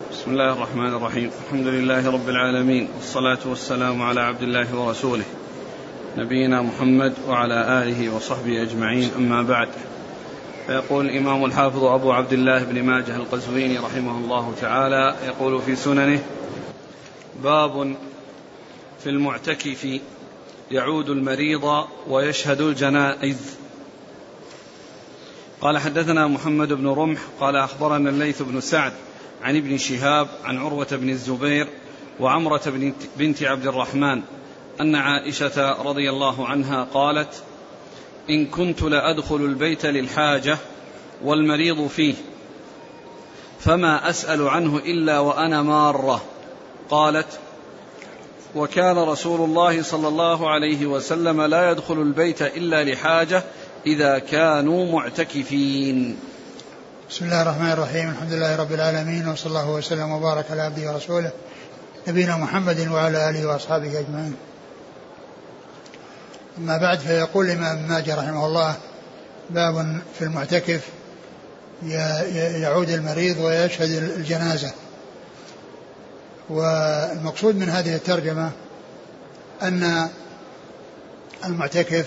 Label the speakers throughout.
Speaker 1: بسم الله الرحمن الرحيم. الحمد لله رب العالمين والصلاة والسلام على عبد الله ورسوله نبينا محمد وعلى آله وصحبه أجمعين أما بعد. فيقول الإمام الحافظ أبو عبد الله بن ماجه القزويني رحمه الله تعالى يقول في سننه باب في المعتكف يعود المريض ويشهد الجنائز. قال حدثنا محمد بن رمح قال أخبرنا الليث بن سعد عن ابن شهاب عن عروة بن الزبير وعمرة بنت عبد الرحمن أن عائشة رضي الله عنها قالت إن كنت لأدخل البيت للحاجة والمريض فيه فما أسأل عنه إلا وأنا مارة. قالت وكان رسول الله صلى الله عليه وسلم لا يدخل البيت إلا لحاجة إذا كانوا معتكفين.
Speaker 2: بسم الله الرحمن الرحيم الحمد لله رب العالمين وصلى الله وسلم وبارك على عبده ورسوله نبينا محمد وعلى آله وأصحابه أجمعين. أما بعد فيقول الإمام ماجه رحمه الله باب في المعتكف يعود المريض ويشهد الجنازة. والمقصود من هذه الترجمة أن المعتكف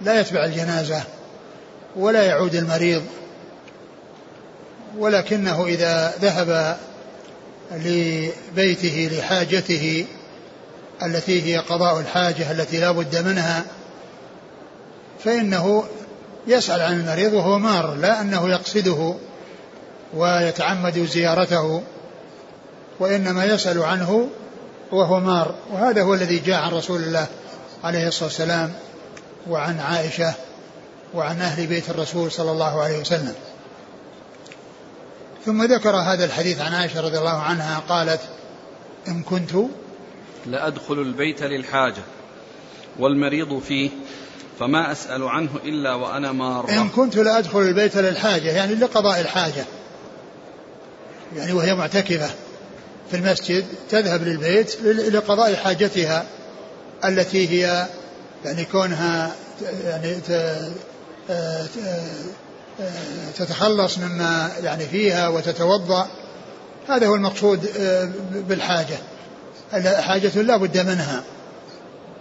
Speaker 2: لا يتبع الجنازة ولا يعود المريض ولكنه إذا ذهب لبيته لحاجته التي هي قضاء الحاجة التي لا بد منها فإنه يسأل عن المريض وهو مار لا أنه يقصده ويتعمد زيارته وإنما يسأل عنه وهو مار. وهذا هو الذي جاء عن رسول الله عليه الصلاة والسلام وعن عائشة وعن أهل بيت الرسول صلى الله عليه وسلم. ثم ذكر هذا الحديث عن عائشة رضي الله عنها قالت إن كنت
Speaker 1: لأدخل البيت للحاجة والمريض فيه فما أسأل عنه إلا وأنا مارة.
Speaker 2: إن كنت لأدخل البيت للحاجة يعني لقضاء الحاجة يعني وهي معتكفة في المسجد تذهب للبيت لقضاء حاجتها التي هي يعني كونها يعني تتخلص مما يعني فيها وتتوضأ هذا هو المقصود آه، بالحاجة. حاجة لا بد منها.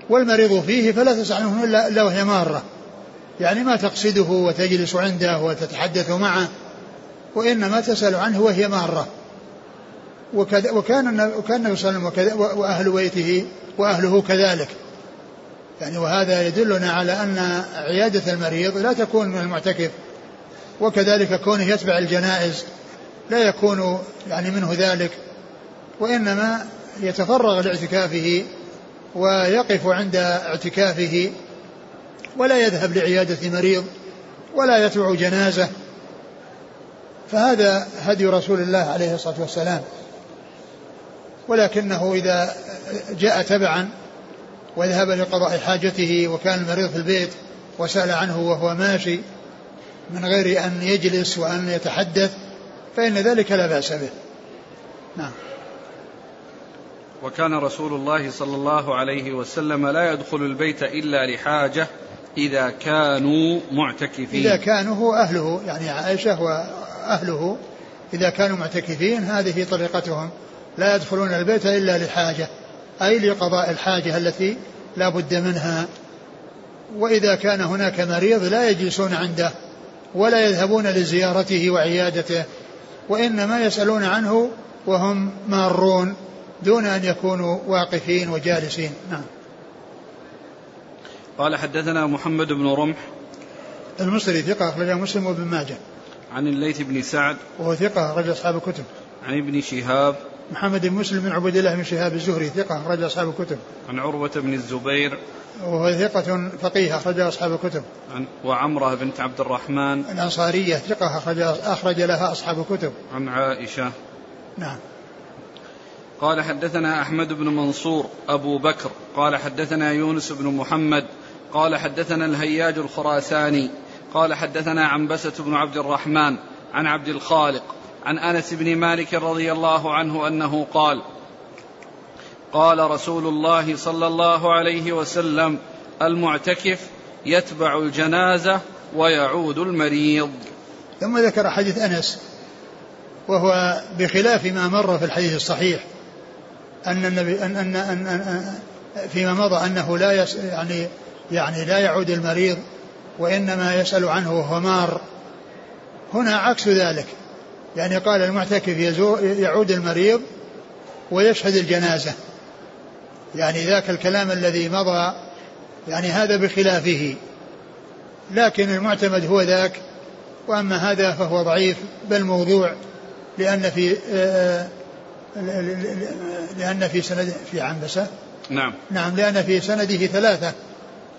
Speaker 2: والمريض فيه فلا تسأل عنه إلا وهي مارة. يعني ما تقصده وتجلس عنده وتتحدث معه وإنما تسأل عنه وهي مارة. وكذا وكان وكان النبي صلى الله عليه وسلم وأهل بيته وأهله كذلك. يعني وهذا يدلنا على أن عيادة المريض لا تكون من المعتكف. وكذلك كونه يتبع الجنائز لا يكون يعني منه ذلك وإنما يتفرغ لاعتكافه ويقف عند اعتكافه ولا يذهب لعيادة مريض ولا يتبع جنازة. فهذا هدي رسول الله عليه الصلاة والسلام. ولكنه إذا جاء تبعا وذهب لقضاء حاجته وكان المريض في البيت وسأل عنه وهو ماشي من غير أن يجلس وأن يتحدث فإن ذلك لا بأس به. نعم.
Speaker 1: وكان رسول الله صلى الله عليه وسلم لا يدخل البيت إلا لحاجة إذا كانوا معتكفين.
Speaker 2: إذا كانوا هو أهله يعني عائشة وأهله إذا كانوا معتكفين هذه طريقتهم. لا يدخلون البيت إلا لحاجة أي لقضاء الحاجة التي لا بد منها. وإذا كان هناك مريض لا يجلسون عنده. ولا يذهبون لزيارته وعيادته وإنما يسألون عنه وهم مارون دون أن يكونوا واقفين وجالسين. نعم.
Speaker 1: قال حدثنا محمد بن رمح
Speaker 2: المصري ثقة أخرجه مسلم وابن ماجه.
Speaker 1: عن الليث بن سعد
Speaker 2: وهو ثقة أخرج أصحاب الكتب.
Speaker 1: عن ابن شهاب
Speaker 2: محمد بن مسلم بن عبد الله بن شهاب الزهري ثقة أخرج أصحاب الكتب.
Speaker 1: عن عروة بن الزبير
Speaker 2: وهو ثقة فقيه أخرج أصحاب الكتب.
Speaker 1: عن وعمرة بنت عبد الرحمن
Speaker 2: الأنصارية ثقة أخرج أخرج لها أصحاب الكتب.
Speaker 1: عن عائشة.
Speaker 2: نعم.
Speaker 1: قال حدثنا أحمد بن منصور أبو بكر قال حدثنا يونس بن محمد قال حدثنا الهياج الخراساني قال حدثنا عنبسة بن عبد الرحمن عن عبد الخالق عن أنس بن مالك رضي الله عنه أنه قال قال رسول الله صلى الله عليه وسلم المعتكف يتبع الجنازة ويعود المريض.
Speaker 2: ثم ذكر حديث أنس وهو بخلاف ما مر في الحديث الصحيح أن النبي أن أن أن, أن فيما مضى أنه لا يس يعني يعني لا يعود المريض وإنما يسأل عنه وهو مار. هنا عكس ذلك يعني قال المعتكف يعود المريض ويشهد الجنازة. يعني ذاك الكلام الذي مضى يعني هذا بخلافه. لكن المعتمد هو ذاك وأما هذا فهو ضعيف بل موضوع لأن في آه، لأن في سند في عنبسة.
Speaker 1: نعم.
Speaker 2: نعم لأن في سنده ثلاثة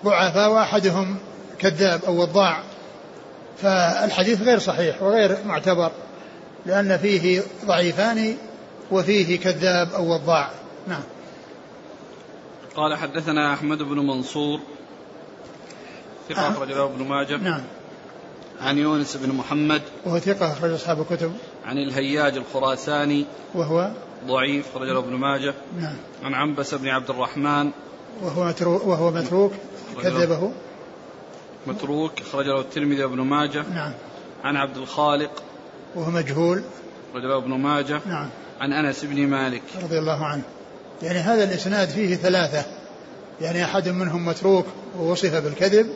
Speaker 2: ضعفاء وأحدهم كذاب أو وضاع فالحديث غير صحيح وغير معتبر لأن فيه ضعيفان وفيه كذاب أو وضاع نعم.
Speaker 1: قال حدثنا أحمد بن منصور ثقة آه. أخرج له ابن ماجه.
Speaker 2: نعم.
Speaker 1: عن يونس بن محمد.
Speaker 2: وهو ثقة أخرج أصحاب الكتب.
Speaker 1: عن الهياج الخراساني.
Speaker 2: وهو؟
Speaker 1: ضعيف أخرج له ابن ماجه.
Speaker 2: نعم.
Speaker 1: عن عنبس بن عبد الرحمن.
Speaker 2: وهو متروك وهو متروك. كذبه.
Speaker 1: متروك أخرج له الترمذي وابن ماجه.
Speaker 2: نعم.
Speaker 1: عن عبد الخالق.
Speaker 2: وهو مجهول.
Speaker 1: أخرج له ابن ماجه.
Speaker 2: نعم.
Speaker 1: عن أنس بن مالك.
Speaker 2: رضي الله عنه. يعني هذا الإسناد فيه ثلاثة. يعني أحد منهم متروك ووصف بالكذب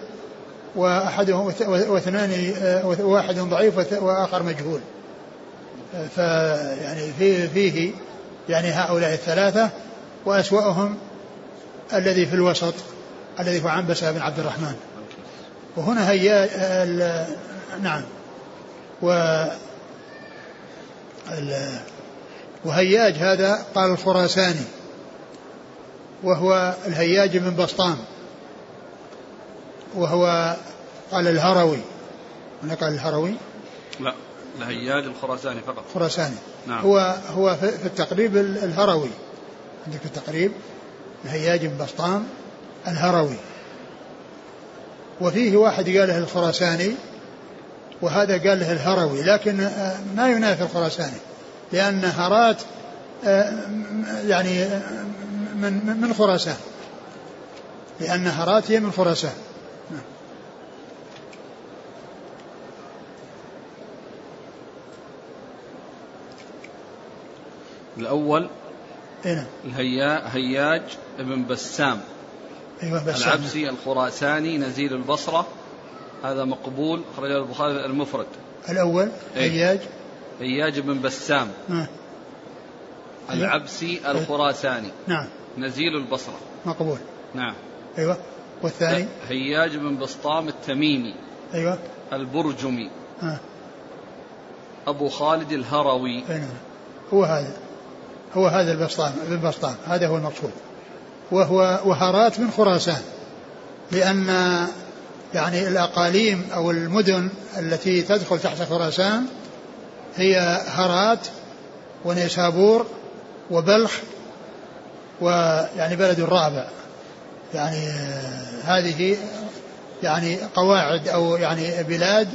Speaker 2: وأحدهم واثنان واحد ضعيف وآخر مجهول. فيعني فيه, فيه يعني هؤلاء الثلاثة وأسوأهم الذي في الوسط الذي هو عنبسة بن عبد الرحمن. وهنا هيا نعم. و وهياج هذا قال الخراساني. وهو الهياج بن بسطام وهو قال الهروي. هنا قال الهروي؟
Speaker 1: لا الهياج الخراساني فقط.
Speaker 2: خراساني.
Speaker 1: نعم.
Speaker 2: هو هو في التقريب الهروي. عندك في التقريب الهياج بن بسطام الهروي. وفيه واحد قال له الخراساني وهذا قال له الهروي لكن ما ينافي الخراساني لأن هرات يعني من من خراسان. لأن هرات هي من خراسان.
Speaker 1: الأول
Speaker 2: هنا.
Speaker 1: الهيا هياج ابن بسام.
Speaker 2: أيوة بسام.
Speaker 1: العبسي الخراساني نزيل البصرة. هذا مقبول أخرجه البخاري المفرد.
Speaker 2: الأول
Speaker 1: إيه؟
Speaker 2: هياج.
Speaker 1: هياج بن بسام.
Speaker 2: آه.
Speaker 1: العبسي الخراساني.
Speaker 2: نعم.
Speaker 1: نزيل البصرة.
Speaker 2: مقبول.
Speaker 1: نعم.
Speaker 2: أيوة. والثاني؟
Speaker 1: هياج بن بسطام التميمي.
Speaker 2: أيوة.
Speaker 1: البرجمي.
Speaker 2: آه.
Speaker 1: أبو خالد الهروي.
Speaker 2: نعم. هو هذا. هو هذا البسطام ابن بسطام. هذا هو المقصود. وهو وهرات من خراسان. لأن يعني الأقاليم أو المدن التي تدخل تحت خراسان هي هرات ونيسابور وبلخ ويعني بلد الرابع يعني هذه يعني قواعد أو يعني بلاد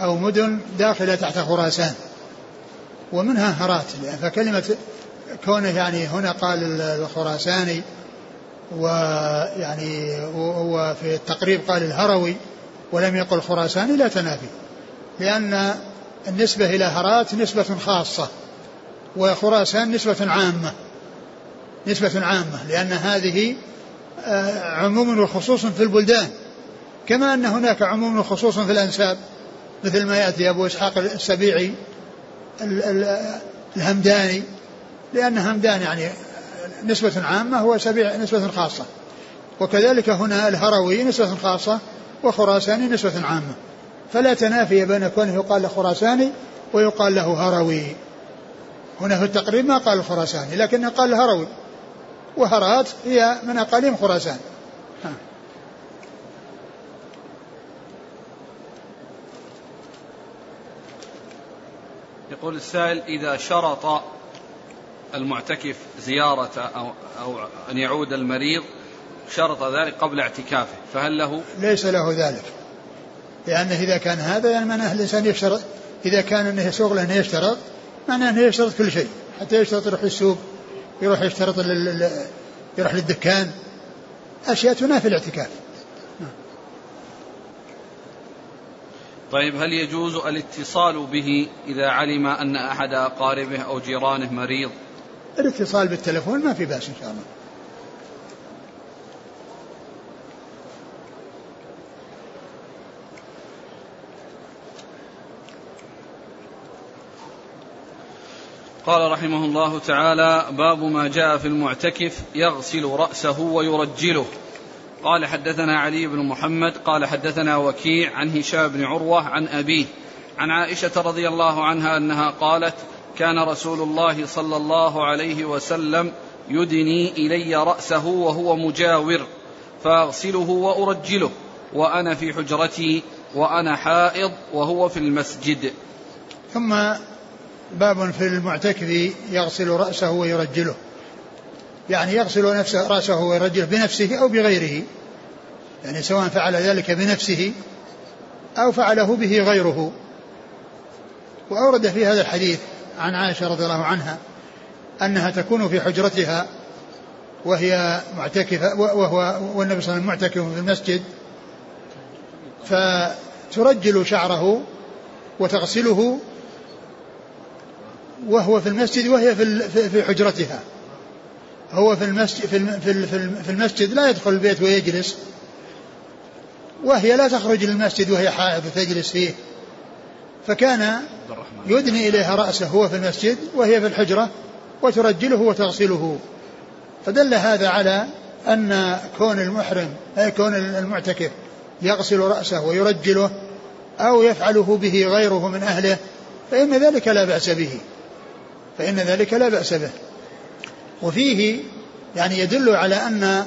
Speaker 2: أو مدن داخلة تحت خراسان. ومنها هرات فكلمة كونه يعني هنا قال الخراساني ويعني هو في التقريب قال الهروي ولم يقل الخراساني لا تنافي لأن النسبة إلى هرات نسبة خاصة. وخراسان نسبة عامة. نسبة عامة لأن هذه آه، عموم وخصوص في البلدان. كما أن هناك عموم وخصوص في الأنساب مثل ما يأتي أبو إسحاق السبيعي الهمداني. لأن همدان يعني نسبة عامة هو سبيع نسبة خاصة. وكذلك هنا الهروي نسبة خاصة وخراساني نسبة عامة. فلا تنافي بين كونه يقال له خراساني ويقال له هروي. هنا في التقريب ما قال الخراساني لكنه قال الهروي وهرات هي من أقاليم خراسان.
Speaker 1: يقول السائل إذا شرط المعتكف زيارة أو, أو أن يعود المريض شرط ذلك قبل اعتكافه فهل له؟
Speaker 2: ليس له ذلك. لأنه إذا كان هذا يعني معناه الإنسان يشترط إذا كان أنه شغله أنه يشترط معناه أنه يشترط كل شيء. حتى يشترط يروح السوق يروح يشترط يروح للدكان. أشياء تنافي الاعتكاف.
Speaker 1: طيب هل يجوز الاتصال به إذا علم أن أحد أقاربه أو جيرانه مريض؟
Speaker 2: الاتصال بالتلفون ما في بأس إن شاء الله.
Speaker 1: قال رحمه الله تعالى باب ما جاء في المعتكف يغسل رأسه ويرجله. قال حدثنا علي بن محمد قال حدثنا وكيع عن هشام بن عروة عن أبيه عن عائشة رضي الله عنها أنها قالت كان رسول الله صلى الله عليه وسلم يدني إلي رأسه وهو مجاور فأغسله وأرجله وأنا في حجرتي وأنا حائض وهو في المسجد.
Speaker 2: ثم باب في المعتكف يغسل رأسه ويرجله. يعني يغسل نفسه رأسه ويرجله بنفسه أو بغيره. يعني سواء فعل ذلك بنفسه أو فعله به غيره. وأورد في هذا الحديث عن عائشة رضي الله عنها أنها تكون في حجرتها وهي معتكفة وهو والنبي صلى الله عليه وسلم معتكف في المسجد. فترجل شعره وتغسله وهو في المسجد وهي في حجرتها. هو في المسجد في المسجد لا يدخل البيت ويجلس. وهي لا تخرج للمسجد وهي حائض وتجلس فيه. فكان يدني إليها رأسه هو في المسجد وهي في الحجرة وترجله وتغسله. فدل هذا على أن كون المحرم أي كون المعتكف يغسل رأسه ويرجله أو يفعله به غيره من أهله فإن ذلك لا بأس به. فإن ذلك لا بأس به. وفيه يعني يدل على أن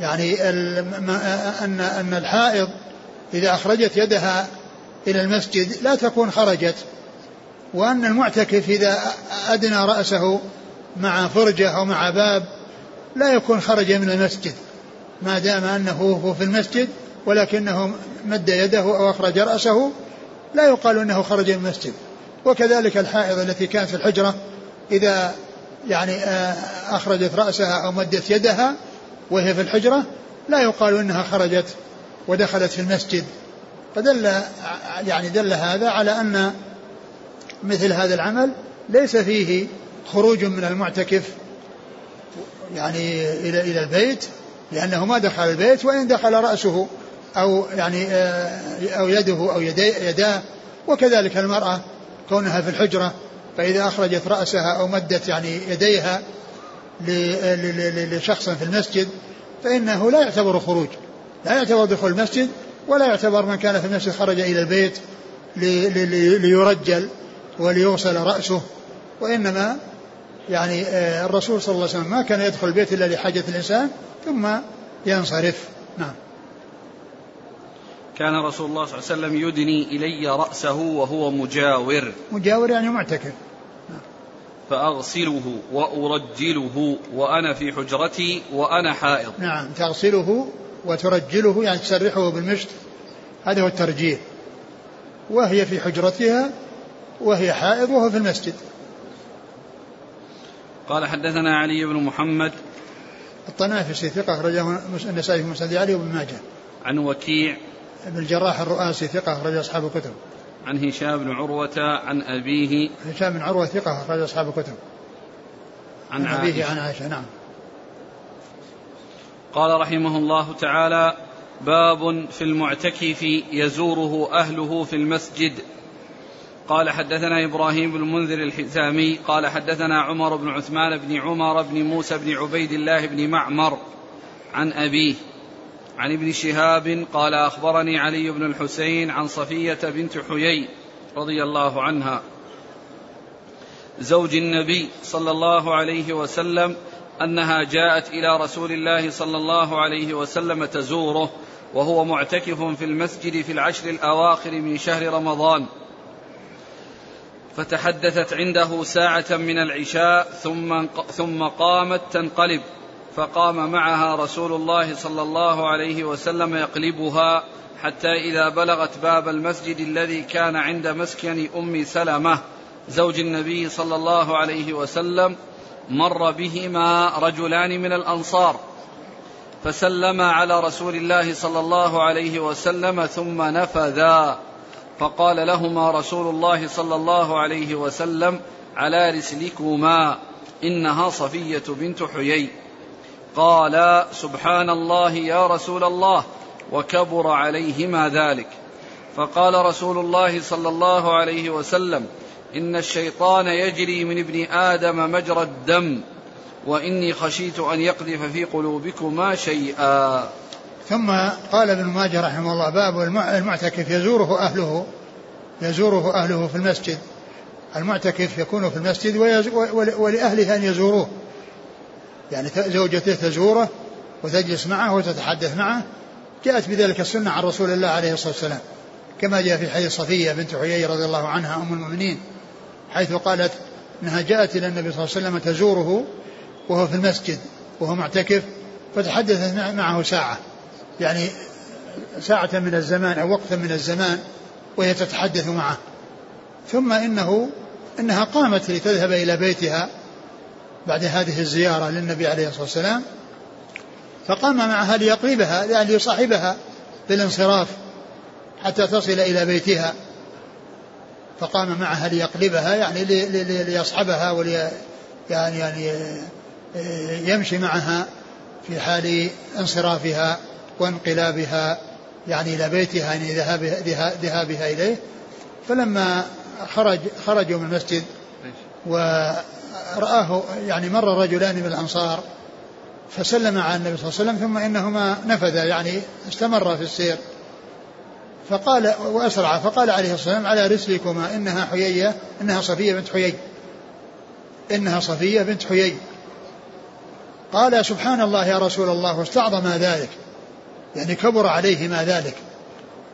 Speaker 2: يعني أن أن الحائض إذا أخرجت يدها إلى المسجد لا تكون خرجت وأن المعتكف إذا أدنى رأسه مع فرجة أو مع باب لا يكون خرج من المسجد ما دام أنه هو في المسجد ولكنه مد يده أو أخرج رأسه لا يقال أنه خرج من المسجد. وكذلك الحائض التي كانت في الحجرة إذا يعني آه، أخرجت رأسها أو مدت يدها وهي في الحجرة لا يقال إنها خرجت ودخلت في المسجد. فدل يعني دل هذا على أن مثل هذا العمل ليس فيه خروج من المعتكف يعني إلى إلى البيت لأنه ما دخل البيت وإن دخل رأسه أو يعني آه، أو يده أو يداه. وكذلك المرأة كونها في الحجرة فإذا أخرجت رأسها أو مدت يعني يديها لشخص في المسجد فإنه لا يعتبر خروج لا يعتبر دخول المسجد ولا يعتبر من كان في المسجد خرج إلى البيت ليرجل وليغسل رأسه وإنما يعني آه، الرسول صلى الله عليه وسلم ما كان يدخل البيت إلا لحاجة الإنسان ثم ينصرف. نعم.
Speaker 1: كان رسول الله صلى الله عليه وسلم يدني إلي رأسه وهو مجاور.
Speaker 2: مجاور يعني معتكف.
Speaker 1: فأغسله وأرجله وأنا في حجرتي وأنا حائض.
Speaker 2: نعم تغسله وترجله يعني تسرحه بالمشط. هذا هو الترجيل وهي في حجرتها وهي حائض وهو في المسجد.
Speaker 1: قال حدثنا علي بن محمد.
Speaker 2: الطنافسي ثقة أخرجه النسائي في مسند علي وابن ماجه.
Speaker 1: عن وكيع.
Speaker 2: بن الجراح الرؤاسي ثقة أخرج أصحاب الكتب.
Speaker 1: عن هشام بن عروة عن أبيه.
Speaker 2: هشام بن عروة ثقة أخرج أصحاب الكتب. عن, عن أبيه عن عائشة نعم.
Speaker 1: قال رحمه الله تعالى باب في المعتكف يزوره أهله في المسجد. قال حدثنا إبراهيم بن المنذر الحزامي. قال حدثنا عمر بن عثمان بن عمر بن موسى بن عبيد الله بن معمر عن أبيه. عن ابن شهاب قال أخبرني علي بن الحسين عن صفية بنت حيي رضي الله عنها. زوج النبي صلى الله عليه وسلم أنها جاءت إلى رسول الله صلى الله عليه وسلم تزوره وهو معتكف في المسجد في العشر الأواخر من شهر رمضان. فتحدثت عنده ساعة من العشاء ثم ثم قامت تنقلب. فقام معها رسول الله صلى الله عليه وسلم يقلبها حتى إذا بلغت باب المسجد الذي كان عند مسكن أم سلمة زوج النبي صلى الله عليه وسلم مر بهما رجلان من الأنصار. فسلما على رسول الله صلى الله عليه وسلم ثم نفذا. فقال لهما رسول الله صلى الله عليه وسلم على رسلكما إنها صفية بنت حيي. قال سبحان الله يا رسول الله وكبر عليهما ذلك. فقال رسول الله صلى الله عليه وسلم إن الشيطان يجري من ابن آدم مجرى الدم وإني خشيت أن يقذف في قلوبكما شيئا.
Speaker 2: ثم قال ابن ماجه رحمه الله باب المعتكف يزوره أهله يزوره أهله في المسجد. المعتكف يكون في المسجد ولأهله أن يزوروه. يعني زوجته تزوره وتجلس معه وتتحدث معه جاءت بذلك السنة عن رسول الله عليه الصلاة والسلام. كما جاء في حديث صفية بنت حيي رضي الله عنها أم المؤمنين حيث قالت أنها جاءت إلى النبي صلى الله عليه وسلم تزوره وهو في المسجد وهو معتكف فتحدثت معه ساعة. يعني ساعة من الزمان أو وقتا من الزمان وهي تتحدث معه. ثم إنه إنها قامت لتذهب إلى بيتها بعد هذه الزيارة للنبي عليه الصلاة والسلام فقام معها ليقربها يعني ليصاحبها بالانصراف حتى تصل إلى بيتها. فقام معها ليقلبها يعني ليصحبها ولي يعني يعني يمشي معها في حال انصرافها وانقلابها يعني إلى بيتها يعني ذهابها, ذهابها إليه. فلما خرج خرجوا من المسجد ورآه يعني مر رجلان من الأنصار فسلم على النبي صلى الله عليه وسلم ثم إنهما نفذا يعني استمر في السير. فقال وأسرع فقال عليه الصلاة والسلام على رسلكما إنها حيية إنها صفية بنت حيي. إنها صفية بنت حيي. قال سبحان الله يا رسول الله واستعظم ذلك. يعني كبر عليه ما ذلك.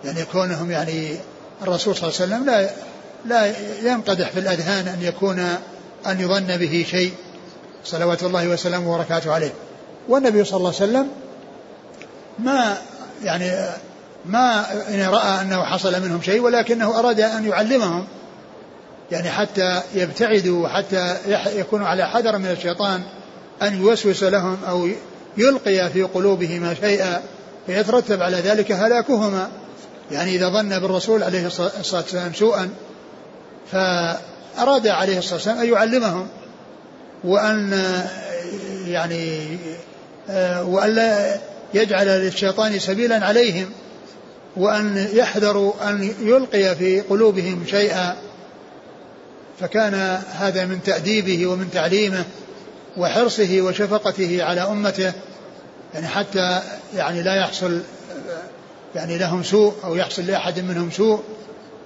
Speaker 2: يعني كونهم يعني الرسول صلى الله عليه وسلم لا لا ينقدح في الأذهان أن يكون أن يظن به شيء صلوات الله وسلامه وبركاته عليه. والنبي صلى الله عليه وسلم ما يعني ما يعني رأى أنه حصل منهم شيء ولكنه أراد أن يعلمهم. يعني حتى يبتعدوا وحتى يكونوا على حذر من الشيطان أن يوسوس لهم أو يلقي في قلوبهما شيئا فيترتب على ذلك هلاكهما. يعني إذا ظن بالرسول عليه الصلاة والسلام سوءا فأراد عليه الصلاة والسلام أن يعلمهم وأن يعني وألا يجعل للشيطان سبيلا عليهم وأن يحذروا أن يلقي في قلوبهم شيئا. فكان هذا من تأديبه ومن تعليمه وحرصه وشفقته على أمته يعني حتى يعني لا يحصل يعني لهم سوء أو يحصل لأحد منهم سوء.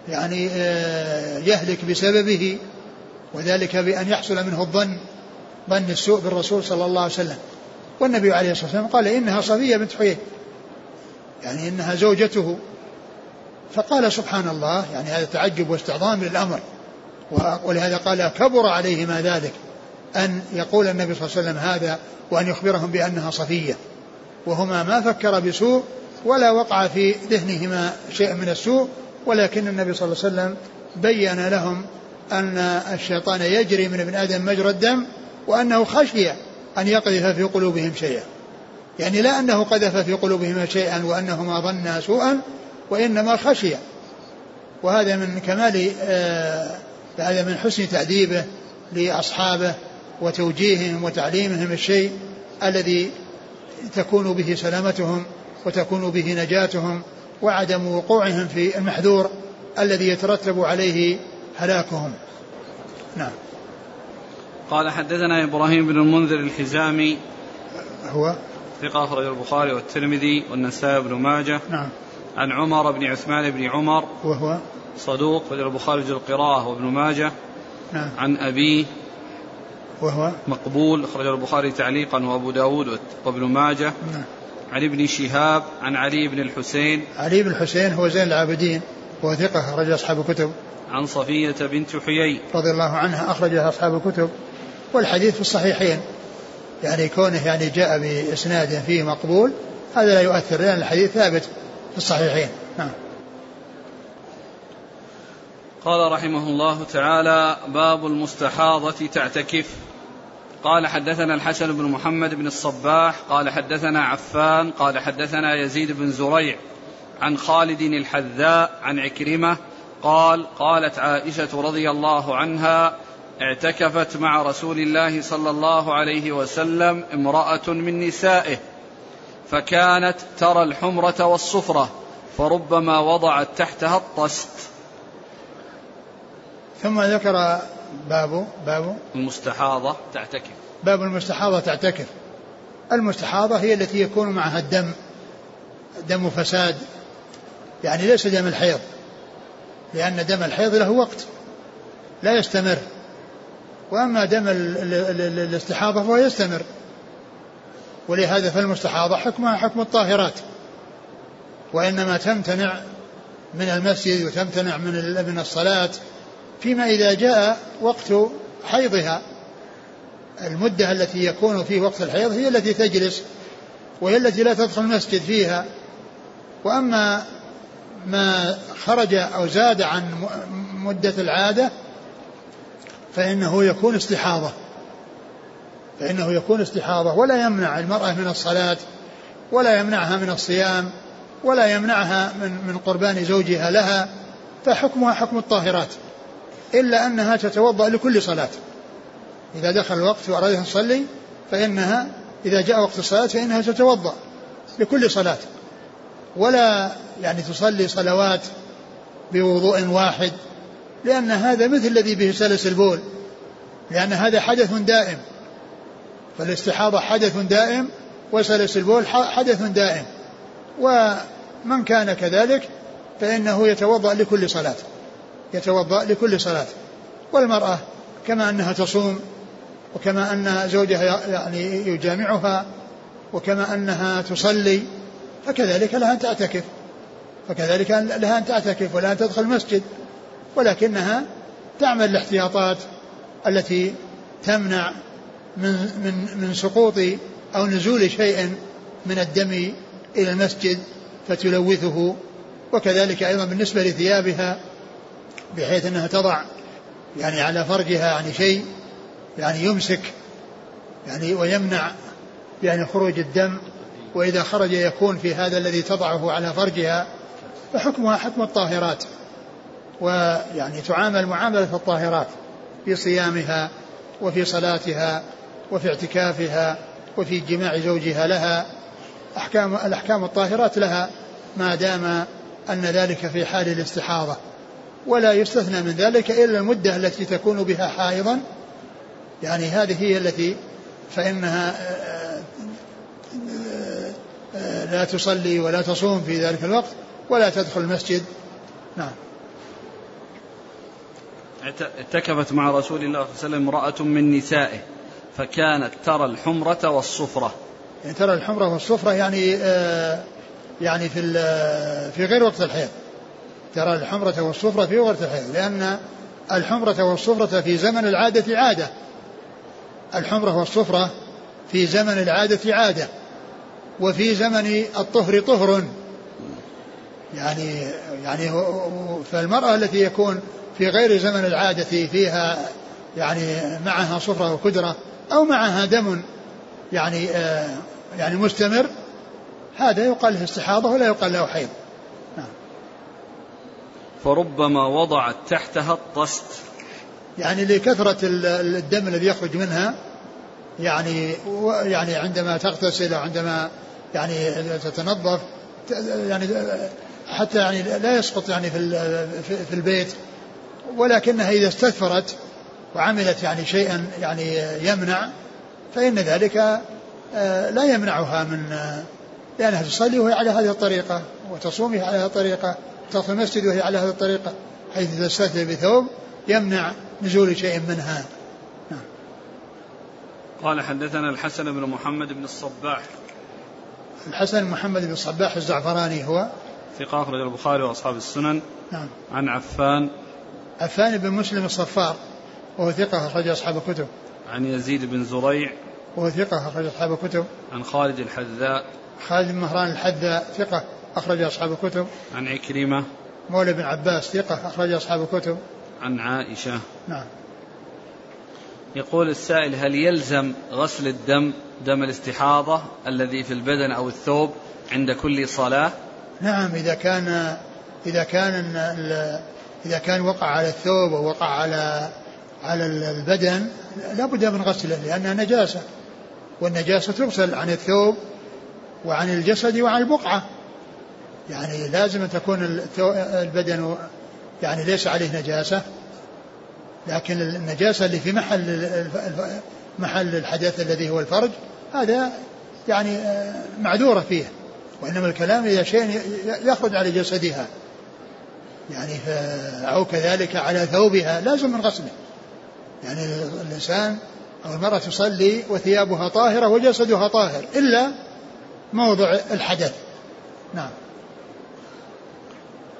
Speaker 2: يعني آه، يهلك بسببه وذلك بأن يحصل منه الظن ظن السوء بالرسول صلى الله عليه وسلم. والنبي عليه الصلاة والسلام قال إنها صفية بنت حيي يعني إنها زوجته. فقال سبحان الله يعني هذا تعجب واستعظام للأمر. ولهذا قال كبر عليه ما ذلك أن يقول النبي صلى الله عليه وسلم هذا وأن يخبرهم بأنها صفية وهما ما فكر بسوء ولا وقع في ذهنهما شيء من السوء ولكن النبي صلى الله عليه وسلم بين لهم أن الشيطان يجري من ابن آدم مجرى الدم وأنه خشي أن يقذف في قلوبهم شيئا. يعني لا أنه قذف في قلوبهما شيئا وأنهما ظنا سوءا وإنما خشي. وهذا من كمال آه هذا من حسن تأديبه لأصحابه وتوجيههم وتعليمهم الشيء الذي تكون به سلامتهم وتكون به نجاتهم وعدم وقوعهم في المحذور الذي يترتب عليه هلاكهم. نعم.
Speaker 1: قال حدثنا إبراهيم بن المنذر الحزامي.
Speaker 2: هو؟
Speaker 1: ثقة أخرج البخاري والترمذي والنسائي بن ماجه.
Speaker 2: نعم.
Speaker 1: عن عمر بن عثمان بن عمر.
Speaker 2: وهو؟
Speaker 1: صدوق أخرج البخاري القراءة وابن ماجه.
Speaker 2: نعم.
Speaker 1: عن أبيه.
Speaker 2: وهو؟
Speaker 1: مقبول أخرج البخاري تعليقا وأبو داود وابن ماجه.
Speaker 2: نعم.
Speaker 1: عن ابن شهاب عن علي بن الحسين
Speaker 2: علي بن الحسين هو زين العابدين هو ثقة أخرج أصحاب الكتب.
Speaker 1: عن صفية بنت حيي.
Speaker 2: رضي الله عنها أخرجها أصحاب الكتب. والحديث في الصحيحين يعني كونه يعني جاء بإسناد فيه مقبول هذا لا يؤثر لأن الحديث ثابت في الصحيحين. نعم.
Speaker 1: قال رحمه الله تعالى باب المستحاضة تعتكف. قال حدثنا الحسن بن محمد بن الصباح قال حدثنا عفان قال حدثنا يزيد بن زريع عن خالد الحذاء عن عكرمة قال قالت عائشة رضي الله عنها اعتكفت مع رسول الله صلى الله عليه وسلم امرأة من نسائه فكانت ترى الحمرة والصفرة فربما وضعت تحتها الطست.
Speaker 2: ثم ذكر باب باب.
Speaker 1: المستحاضة تعتكف.
Speaker 2: باب المستحاضة تعتكف. المستحاضة هي التي يكون معها الدم دم فساد. يعني ليس دم الحيض لأن دم الحيض له وقت لا يستمر. وأما دم الاستحاضة فهو يستمر. ولهذا فالمستحاضة حكمها حكم الطاهرات. وإنما تمتنع من المسجد وتمتنع من من الصلاة. فيما إذا جاء وقت حيضها المدة التي يكون فيه وقت الحيض هي التي تجلس وهي التي لا تدخل المسجد فيها. وأما ما خرج أو زاد عن مدة العادة فإنه يكون استحاضة. فإنه يكون استحاضة. ولا يمنع المرأة من الصلاة ولا يمنعها من الصيام ولا يمنعها من من قربان زوجها لها فحكمها حكم الطاهرات. إلا أنها تتوضأ لكل صلاة. إذا دخل الوقت وأرادت أن تصلي فإنها إذا جاء وقت الصلاة فإنها تتوضأ لكل صلاة. ولا يعني تصلي صلوات بوضوء واحد لأن هذا مثل الذي به سلس البول لأن هذا حدث دائم. فالاستحاضة حدث دائم وسلس البول حدث دائم. ومن كان كذلك فإنه يتوضأ لكل صلاة. يتوضأ لكل صلاة. والمرأة كما أنها تصوم وكما أن زوجها يعني يجامعها وكما أنها تصلي فكذلك لها أن تعتكف. فكذلك لها أن تعتكف ولا أن تدخل المسجد. ولكنها تعمل الاحتياطات التي تمنع من من من سقوط أو نزول شيء من الدم إلى المسجد فتلوثه. وكذلك أيضا بالنسبة لثيابها بحيث أنها تضع يعني على فرجها يعني شيء يعني يمسك يعني ويمنع يعني خروج الدم وإذا خرج يكون في هذا الذي تضعه على فرجها فحكمها حكم الطاهرات ويعني تعامل معاملة الطاهرات في صيامها وفي صلاتها وفي اعتكافها وفي جماع زوجها لها. أحكام الأحكام الطاهرات لها ما دام أن ذلك في حال الاستحاضة. ولا يستثنى من ذلك إلا المدة التي تكون بها حائضا. يعني هذه هي التي فإنها آه، آه، آه، لا تصلي ولا تصوم في ذلك الوقت ولا تدخل المسجد. نعم.
Speaker 1: اعتكفت مع رسول الله صلى الله عليه وسلم امرأة من نسائه فكانت ترى الحمرة والصفرة.
Speaker 2: يعني ترى الحمرة والصفرة يعني آه يعني في في غير وقت الحيض. ترى الحمرة والصفرة في الحيض لأن الحمرة والصفرة في زمن العادة عادة الحمرة والصفرة في زمن العادة عادة وفي زمن الطهر طهر يعني يعني فالمرأة التي يكون في غير زمن العادة فيها يعني معها صفرة وكدرة أو معها دم يعني آه يعني مستمر هذا يقال له استحاضة ولا يقال له حيض.
Speaker 1: فربما وضعت تحتها الطست.
Speaker 2: يعني لكثرة الدم الذي يخرج منها يعني يعني عندما تغتسل عندما يعني تتنظف يعني حتى يعني لا يسقط يعني في في البيت ولكنها إذا استثفرت وعملت يعني شيئا يعني يمنع فإن ذلك آه، لا يمنعها من آه، لأنها تصلي وهي على هذه الطريقة وتصوم وهي على هذه الطريقة. تدخل المسجد وهي على هذه الطريقة حيث تستثفر بثوب يمنع نزول شيء منها نعم.
Speaker 1: قال حدثنا الحسن بن محمد بن الصباح.
Speaker 2: الحسن بن محمد بن الصباح الزعفراني هو.
Speaker 1: ثقة أخرج البخاري وأصحاب السنن.
Speaker 2: نعم.
Speaker 1: عن عفان.
Speaker 2: عفان بن مسلم الصفار وهو ثقة أخرج أصحاب الكتب.
Speaker 1: عن يزيد بن زريع.
Speaker 2: وهو ثقة أخرج أصحاب الكتب.
Speaker 1: عن خالد الحذاء.
Speaker 2: خالد بن مهران الحذاء ثقة. أخرج أصحاب الكتب.
Speaker 1: عن عكرمة.
Speaker 2: مولى بن عباس ثقة أخرج أصحاب الكتب.
Speaker 1: عن عائشة.
Speaker 2: نعم.
Speaker 1: يقول السائل هل يلزم غسل الدم دم الاستحاضة الذي في البدن أو الثوب عند كل صلاة؟
Speaker 2: نعم إذا كان إذا كان إذا كان وقع على الثوب ووقع على على البدن لا بد من غسله لأنها نجاسة. والنجاسة تغسل عن الثوب وعن الجسد وعن البقعة. يعني لازم أن تكون البدن يعني ليس عليه نجاسة. لكن النجاسة اللي في محل محل الحدث الذي هو الفرج هذا يعني آه، معذورة فيه. وإنما الكلام إذا شيء يخرج على جسدها. يعني أو كذلك على ثوبها لازم من غسله يعني الإنسان أو المرأة تصلي وثيابها طاهرة وجسدها طاهر إلا موضع الحدث. نعم.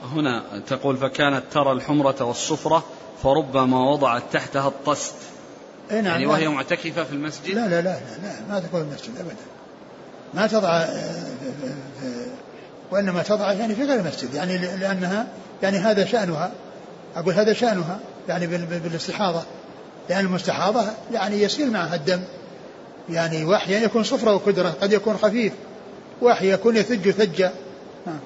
Speaker 1: هنا تقول فكانت ترى الحمرة والصفرة فربما وضعت تحتها الطست.
Speaker 2: نعم
Speaker 1: يعني وهي معتكفة في المسجد؟
Speaker 2: لا لا لا لا, لا ما تكون في المسجد أبدا. ما تضع آه، وإنما تضع يعني في غير المسجد. يعني لأنها يعني هذا شأنها. أقول هذا شأنها يعني بالاستحاضة. لأن المستحاضة يعني يسيل معها الدم. يعني وأحيانا يكون صفرة وكدرة قد يكون خفيف. وأحيانا يكون يثج ثجة نعم.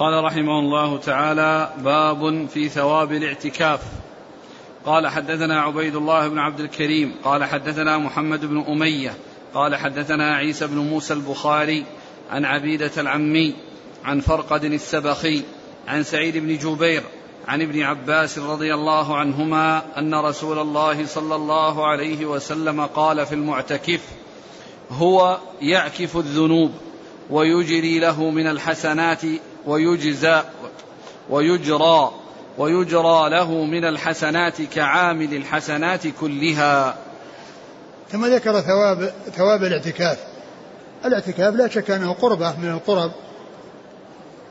Speaker 1: قال رحمه الله تعالى باب في ثواب الاعتكاف. قال حدثنا عبيد الله بن عبد الكريم. قال حدثنا محمد بن أمية. قال حدثنا عيسى بن موسى البخاري عن عبيدة العمي عن فرقد السبخي عن سعيد بن جبير عن ابن عباس رضي الله عنهما أن رسول الله صلى الله عليه وسلم قال في المعتكف هو يعكف الذنوب ويجري له من الحسنات ويجزى ويجرى ويجرى له من الحسنات كعامل الحسنات كلها.
Speaker 2: ثم ذكر ثواب ثواب الاعتكاف. الاعتكاف لا شك أنه قربة من القرب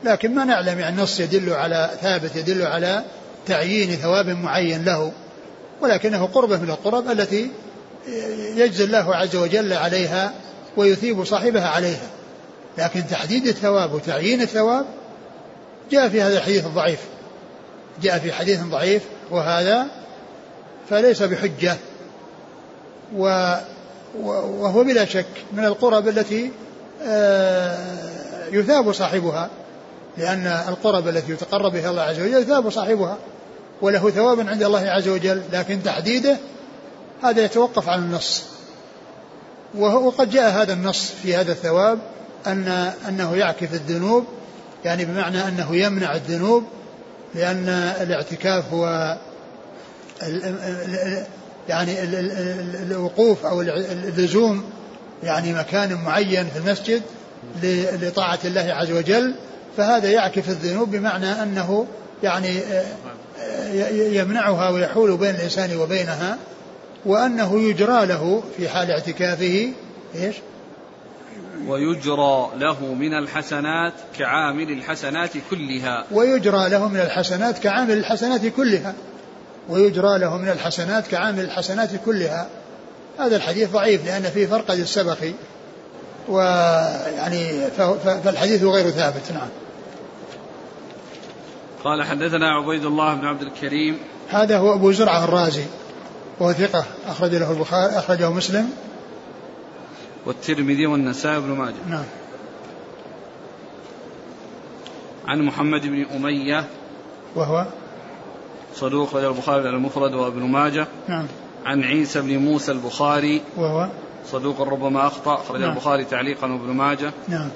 Speaker 2: لكن ما نعلم يعني نص يدل على ثابت يدل على تعيين ثواب معين له ولكنه قربة من القرب التي يجزي الله عز وجل عليها ويثيب صاحبها عليها. لكن تحديد الثواب وتعيين الثواب جاء في هذا الحديث الضعيف. جاء في حديث ضعيف وهذا فليس بحجة و وهو بلا شك من القرب التي آه، يثاب صاحبها لأن القرب التي يتقرب بها الله عز وجل ثواب صاحبها وله ثواب عند الله عز وجل لكن تحديده هذا يتوقف على النص. وقد جاء هذا النص في هذا الثواب أن أنه يعكف الذنوب يعني بمعنى أنه يمنع الذنوب لأن الاعتكاف هو يعني الوقوف أو اللزوم يعني مكان معين في المسجد لطاعة الله عز وجل فهذا يعكف الذنوب بمعنى أنه يعني آه، آه، يمنعها ويحول بين الإنسان وبينها وأنه يجرى له في حال اعتكافه إيش؟
Speaker 1: ويجرى له من الحسنات كعامل الحسنات كلها.
Speaker 2: ويجرى له من الحسنات كعامل الحسنات كلها. ويجرى له من الحسنات كعامل الحسنات كلها. هذا الحديث ضعيف لأن فيه فرقد السبخي ويعني فالحديث غير ثابت. نعم.
Speaker 1: قال حدثنا عبيد الله بن عبد الكريم.
Speaker 2: هذا هو أبو زرعة الرازي وهو ثقة أخرج له البخاري أخرجه مسلم.
Speaker 1: والترمذي والنسائي بن ماجه.
Speaker 2: نعم.
Speaker 1: عن محمد بن أمية.
Speaker 2: وهو؟
Speaker 1: صدوق أخرج البخاري المفرد وابن ماجه.
Speaker 2: نعم.
Speaker 1: عن عيسى بن موسى البخاري.
Speaker 2: وهو؟
Speaker 1: صدوق ربما أخطأ أخرج نعم. البخاري تعليقا وابن ماجه.
Speaker 2: نعم.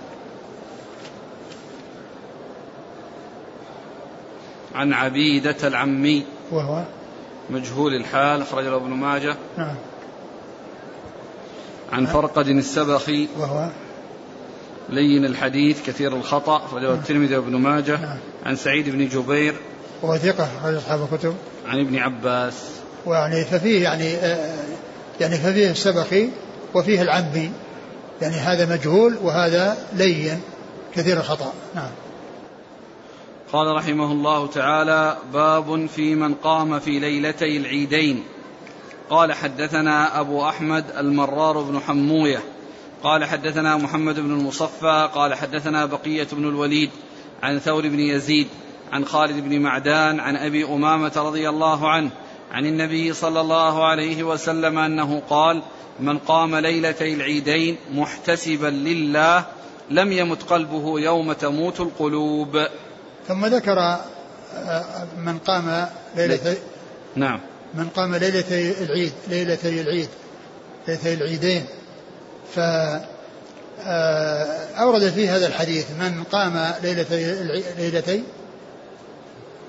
Speaker 1: عن عبيدة العمي.
Speaker 2: وهو؟
Speaker 1: مجهول الحال أخرج له ابن ماجه.
Speaker 2: نعم.
Speaker 1: عن فرقد السبخي.
Speaker 2: وهو
Speaker 1: لين الحديث كثير الخطأ أخرجه نعم. الترمذي وابن ماجه نعم. عن سعيد بن جبير.
Speaker 2: وهو ثقة أخرج أصحاب الكتب.
Speaker 1: عن ابن عباس.
Speaker 2: ويعني ففيه يعني آه يعني ففيه السبخي وفيه العمي. يعني هذا مجهول وهذا لين كثير الخطأ. نعم.
Speaker 1: قال رحمه الله تعالى باب في من قام في ليلتي العيدين. قال حدثنا أبو أحمد المرار بن حموية قال حدثنا محمد بن المصفى قال حدثنا بقية بن الوليد عن ثور بن يزيد عن خالد بن معدان عن أبي أمامة رضي الله عنه عن النبي صلى الله عليه وسلم أنه قال من قام ليلتي العيدين محتسبا لله لم يمت قلبه يوم تموت القلوب.
Speaker 2: ثم ذكر آه، من قام ليلة
Speaker 1: نعم.
Speaker 2: من قام ليلتي العيد ليلتي العيد ليلتي العيدين. ف آه، أورد في هذا الحديث من قام ليلتي ليلتي؟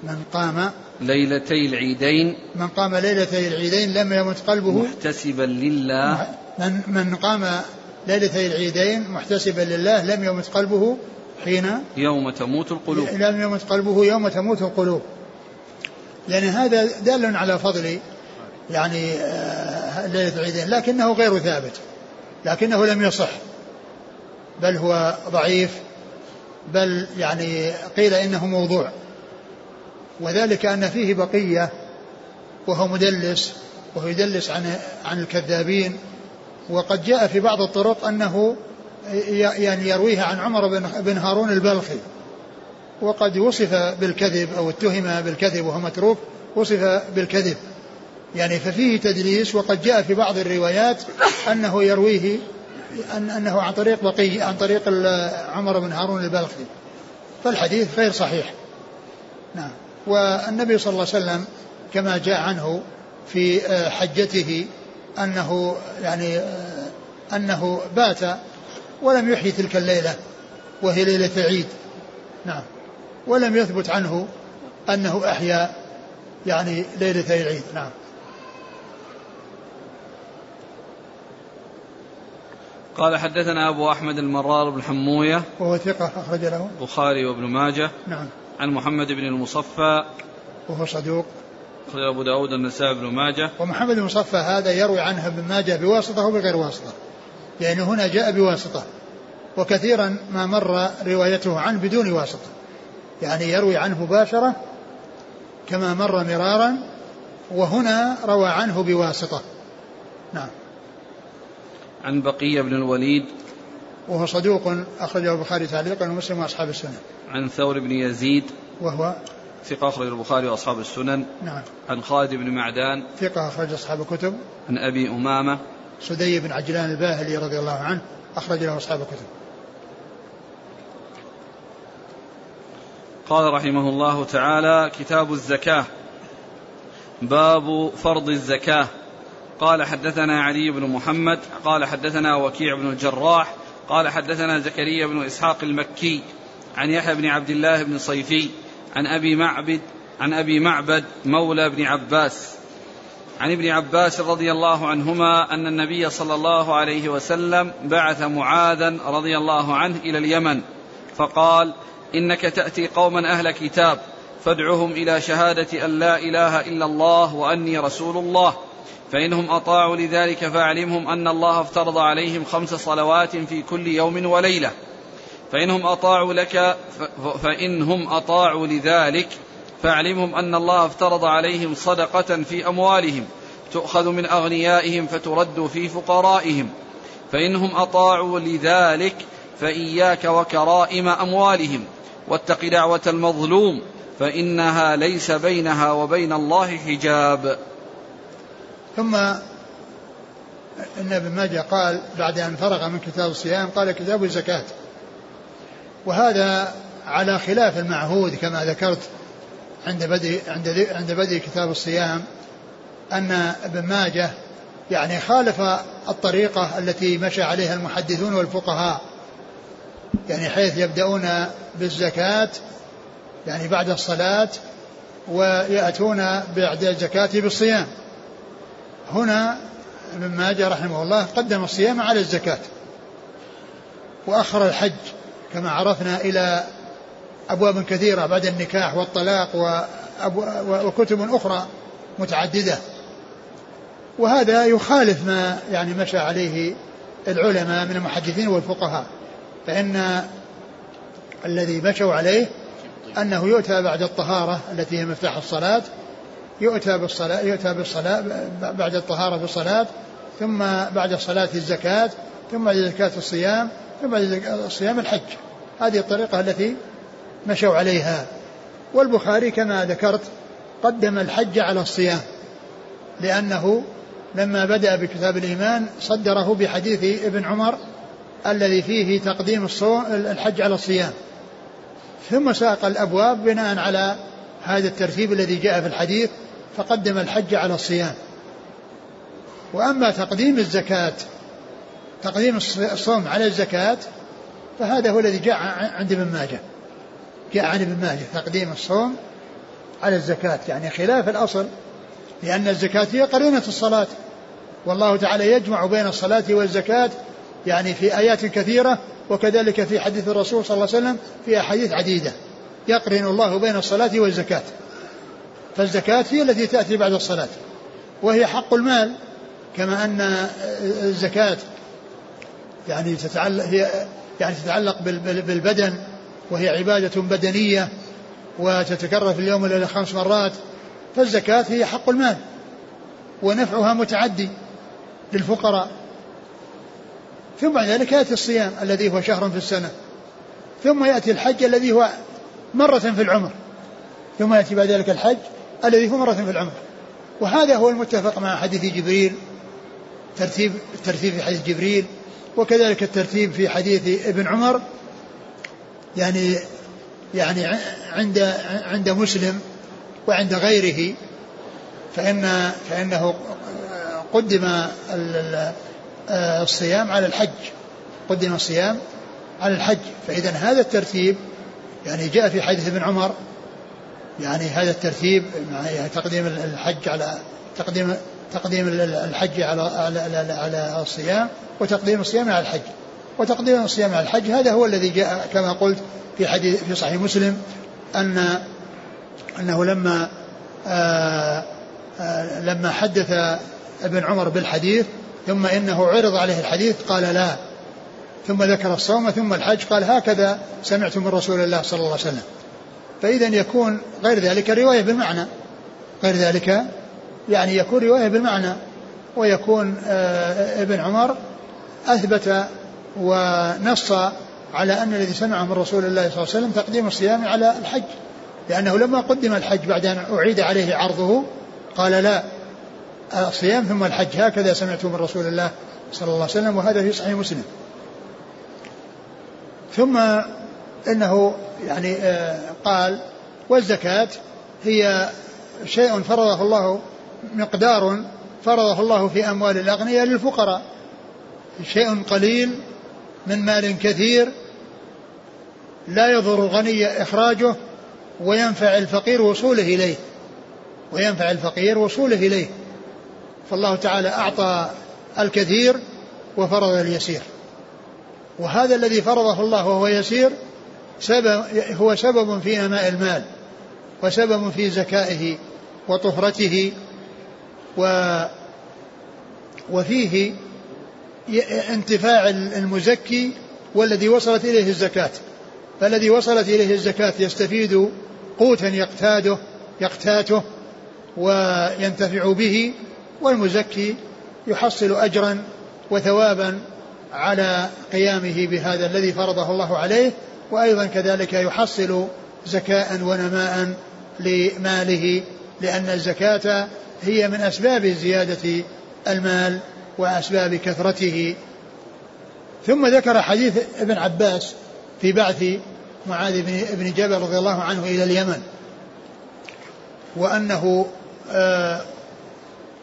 Speaker 2: من قام
Speaker 1: ليلتي العيدين.
Speaker 2: من قام ليلتي العيدين لم يمت قلبه.
Speaker 1: محتسبا لله.
Speaker 2: من من قام ليلتي العيدين محتسبا لله لم يمت قلبه حين
Speaker 1: يوم تموت القلوب.
Speaker 2: لم يمت قلبه يوم تموت القلوب. لأن هذا دال على فضل يعني آه، ليلة العيدين لكنه غير ثابت لكنه لم يصح. بل هو ضعيف بل يعني قيل إنه موضوع. وذلك أن فيه بقية وهو مدلس وهو يدلس عن عن الكذابين. وقد جاء في بعض الطرق أنه يعني يرويها عن عمر بن هارون البلخي. وقد وصف بالكذب أو اتهم بالكذب وهو متروك وصف بالكذب. يعني ففيه تدليس وقد جاء في بعض الروايات أنه يرويه أن أنه عن طريق بقي عن طريق عمر بن هارون البلخي. فالحديث غير صحيح. نعم. والنبي صلى الله عليه وسلم كما جاء عنه في آه، حجته أنه يعني آه، أنه بات ولم يحيي تلك الليلة وهي ليلة عيد. نعم. ولم يثبت عنه أنه أحيا يعني ليلة العيد. نعم.
Speaker 1: قال حدثنا أبو أحمد المرار بن حموية
Speaker 2: وهو ثقة أخرج له.
Speaker 1: البخاري وابن ماجه.
Speaker 2: نعم.
Speaker 1: عن محمد بن المصفى
Speaker 2: وهو صدوق.
Speaker 1: أخرج أبو داود النسائي بن ماجه.
Speaker 2: ومحمد المصفى هذا يروي عنه ابن ماجه بواسطة وبغير واسطة. لأنه يعني هنا جاء بواسطة. وكثيرا ما مر روايته عنه بدون واسطة. يعني يروي عنه مباشرة كما مر مرارا وهنا روى عنه بواسطة. نعم.
Speaker 1: عن بقية بن الوليد.
Speaker 2: وهو صدوق أخرجه البخاري تعليقا ومسلم وأصحاب السنن.
Speaker 1: عن ثور بن يزيد.
Speaker 2: وهو
Speaker 1: ثقة أخرج البخاري وأصحاب السنن.
Speaker 2: نعم.
Speaker 1: عن خالد بن معدان.
Speaker 2: ثقة أخرج أصحاب الكتب.
Speaker 1: عن أبي أمامة.
Speaker 2: سدي بن عجلان الباهلي رضي الله عنه أخرج له أصحاب الكتب.
Speaker 1: قال رحمه الله تعالى كتاب الزكاة باب فرض الزكاة. قال حدثنا علي بن محمد قال حدثنا وكيع بن الجراح قال حدثنا زكريا بن إسحاق المكي عن يحيى بن عبد الله بن صيفي عن أبي معبد عن أبي معبد مولى بن عباس. عن ابن عباس رضي الله عنهما أن النبي صلى الله عليه وسلم بعث معاذا رضي الله عنه إلى اليمن فقال إنك تأتي قوما أهل كتاب فادعهم إلى شهادة أن لا إله إلا الله وأني رسول الله. فإنهم أطاعوا لذلك فأعلمهم أن الله افترض عليهم خمس صلوات في كل يوم وليلة. فإنهم أطاعوا لك فإنهم أطاعوا لذلك فاعلمهم أن الله افترض عليهم صدقة في أموالهم تؤخذ من أغنيائهم فترد في فقرائهم. فإنهم أطاعوا لذلك فإياك وكرائم أموالهم. واتق دعوة المظلوم فإنها ليس بينها وبين الله حجاب.
Speaker 2: ثم ان ابن ماجه قال بعد أن فرغ من كتاب الصيام قال كتاب الزكاة. وهذا على خلاف المعهود كما ذكرت عند بدء عند عند بدء كتاب الصيام أن ابن ماجه يعني خالف الطريقة التي مشى عليها المحدثون والفقهاء. يعني حيث يبدأون بالزكاة يعني بعد الصلاة ويأتون بعد الزكاة بالصيام. هنا ابن ماجه رحمه الله قدم الصيام على الزكاة. وأخر الحج كما عرفنا إلى أبواب كثيرة بعد النكاح والطلاق وكتب أخرى متعددة. وهذا يخالف ما يعني مشى عليه العلماء من المحدثين والفقهاء. فإن الذي مشوا عليه أنه يؤتى بعد الطهارة التي هي مفتاح الصلاة يؤتى بالصلاة يؤتى بالصلاة بعد الطهارة بالصلاة ثم بعد الصلاة الزكاة ثم بعد الزكاة الصيام ثم بعد الصيام الحج. هذه الطريقة التي مشوا عليها. والبخاري كما ذكرت قدم الحج على الصيام لأنه لما بدأ بكتاب الإيمان صدره بحديث ابن عمر الذي فيه تقديم الحج على الصيام. ثم ساق الأبواب بناء على هذا الترتيب الذي جاء في الحديث فقدم الحج على الصيام. وأما تقديم الزكاة تقديم الصوم على الزكاة فهذا هو الذي جاء عند ابن ماجه. جاء عن ابن ماجه تقديم الصوم على الزكاة. يعني خلاف الأصل لأن الزكاة هي قرينة الصلاة. والله تعالى يجمع بين الصلاة والزكاة يعني في آيات كثيرة وكذلك في حديث الرسول صلى الله عليه وسلم في أحاديث عديدة. يقرن الله بين الصلاة والزكاة. فالزكاة هي التي تأتي بعد الصلاة وهي حق المال كما أن الزكاة يعني تتعلق هي يعني تتعلق بالبدن وهي عبادة بدنية وتتكرر في اليوم والليلة خمس مرات. فالزكاة هي حق المال ونفعها متعدي للفقراء. ثم بعد ذلك يأتي الصيام الذي هو شهر في السنة. ثم يأتي الحج الذي هو مرة في العمر. ثم يأتي بعد ذلك الحج الذي هو مرة في العمر. وهذا هو المتفق مع حديث جبريل ترتيب الترتيب في حديث جبريل وكذلك الترتيب في حديث ابن عمر. يعني يعني عند عند مسلم وعند غيره فإن فإنه قدم الصيام على الحج. قدم الصيام على الحج. فإذا هذا الترتيب يعني جاء في حديث ابن عمر يعني هذا الترتيب يعني تقديم الحج على تقديم تقديم الحج على على على, على الصيام وتقديم الصيام على الحج. وتقديم الصيام على الحج هذا هو الذي جاء كما قلت في حديث في صحيح مسلم أن أنه لما آآ آآ لما حدث ابن عمر بالحديث ثم إنه عرض عليه الحديث قال لا. ثم ذكر الصوم ثم الحج قال هكذا سمعت من رسول الله صلى الله عليه وسلم. فإذا يكون غير ذلك رواية بالمعنى. غير ذلك يعني يكون رواية بالمعنى. ويكون ابن عمر أثبت ونص على أن الذي سمعه من رسول الله صلى الله عليه وسلم تقديم الصيام على الحج. لأنه لما قدم الحج بعد أن أعيد عليه عرضه قال لا. الصيام ثم الحج هكذا سمعت من رسول الله صلى الله عليه وسلم وهذا في صحيح مسلم. ثم إنه يعني قال والزكاة هي شيء فرضه الله مقدار فرضه الله في أموال الأغنياء للفقراء. شيء قليل من مال كثير لا يضر الغني إخراجه وينفع الفقير وصوله إليه. وينفع الفقير وصوله إليه. فالله تعالى أعطى الكثير وفرض اليسير. وهذا الذي فرضه الله وهو يسير سبب هو سبب في نماء المال وسبب في زكائه وطهرته و وفيه انتفاع المزكي والذي وصلت إليه الزكاة. فالذي وصلت إليه الزكاة يستفيد قوتا يقتاده يقتاته وينتفع به والمزكي يحصل أجرا وثوابا على قيامه بهذا الذي فرضه الله عليه وأيضا كذلك يحصل زكاء ونماء لماله لأن الزكاة هي من أسباب زيادة المال وأسباب كثرته. ثم ذكر حديث ابن عباس في بعث معاذ بن جبل رضي الله عنه إلى اليمن وأنه آه،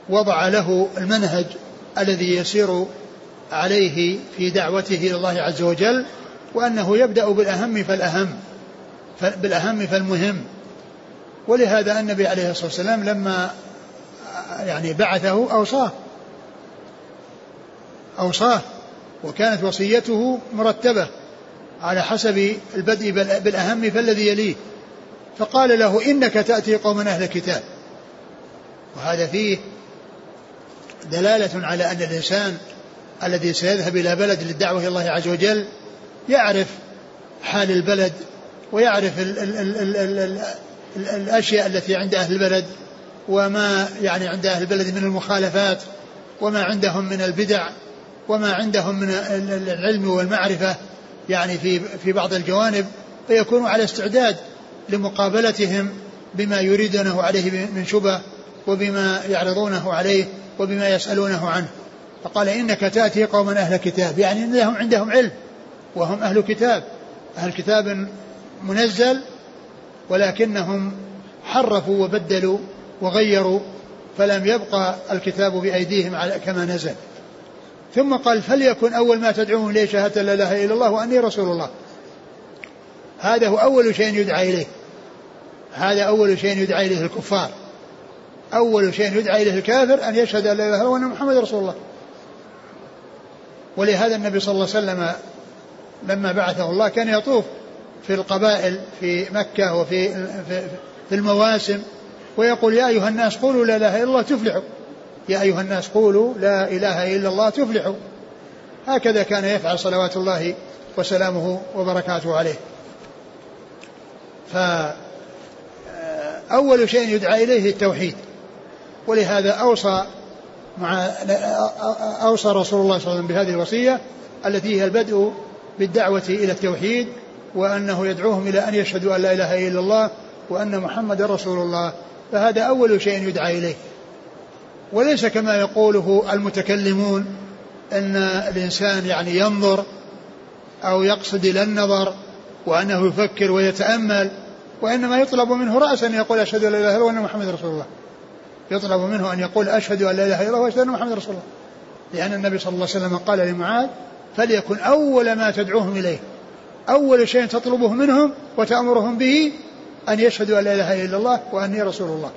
Speaker 2: وضع له المنهج الذي يسير عليه في دعوته إلى الله عز وجل وأنه يبدأ بالأهم فالأهم بالأهم فالمهم. ولهذا النبي عليه الصلاة والسلام لما يعني بعثه أوصاه. أوصاه وكانت وصيته مرتبة على حسب البدء بالأهم فالذي يليه. فقال له إنك تأتي قوما أهل كتاب وهذا فيه دلالة على أن الإنسان الذي سيذهب إلى بلد للدعوة إلى الله عز وجل يعرف حال البلد ويعرف ال ال ال ال ال ال الأشياء التي عند أهل البلد وما يعني عند أهل البلد من المخالفات وما عندهم من البدع وما عندهم من العلم والمعرفة يعني في في بعض الجوانب فيكون على استعداد لمقابلتهم بما يريدونه عليه من شبه وبما يعرضونه عليه وبما يسألونه عنه. فقال إنك تأتي قوما أهل كتاب يعني لهم عندهم علم وهم أهل كتاب. أهل كتاب منزل ولكنهم حرفوا وبدلوا وغيروا فلم يبقى الكتاب بأيديهم على كما نزل. ثم قال فليكن أول ما تدعوهم إليه شهادة لا إله إلا الله وأني رسول الله. هذا هو أول شيء يدعى إليه. هذا أول شيء يدعى إليه الكفار. أول شيء يدعى إليه الكافر أن يشهد أن لا إله إلا الله وأن محمد رسول الله. ولهذا النبي صلى الله عليه وسلم لما بعثه الله كان يطوف في القبائل في مكة وفي في المواسم ويقول يا أيها الناس قولوا لا إله إلا الله تفلحوا. يا أيها الناس قولوا لا إله إلا الله تفلحوا. هكذا كان يفعل صلوات الله وسلامه وبركاته عليه. فأول شيء يدعى إليه التوحيد. ولهذا أوصى مع أوصى رسول الله صلى الله عليه وسلم بهذه الوصية التي هي البدء بالدعوة إلى التوحيد وأنه يدعوهم إلى أن يشهدوا أن لا إله إلا الله وأن محمد رسول الله. فهذا أول شيء يدعى إليه. وليس كما يقوله المتكلمون أن الإنسان يعني ينظر أو يقصد إلى النظر وأنه يفكر ويتأمل وإنما يطلب منه رأسا يقول أشهد أن لا إله إلا الله وأن محمد رسول الله. يطلب منه أن يقول أشهد أن لا إله إلا الله وأشهد أن محمد رسول الله. لأن النبي صلى الله عليه وسلم قال لمعاذ فليكن أول ما تدعوهم إليه أول شيء تطلبه منهم وتأمرهم به أن يشهدوا أن لا إله إلا الله وأني رسول الله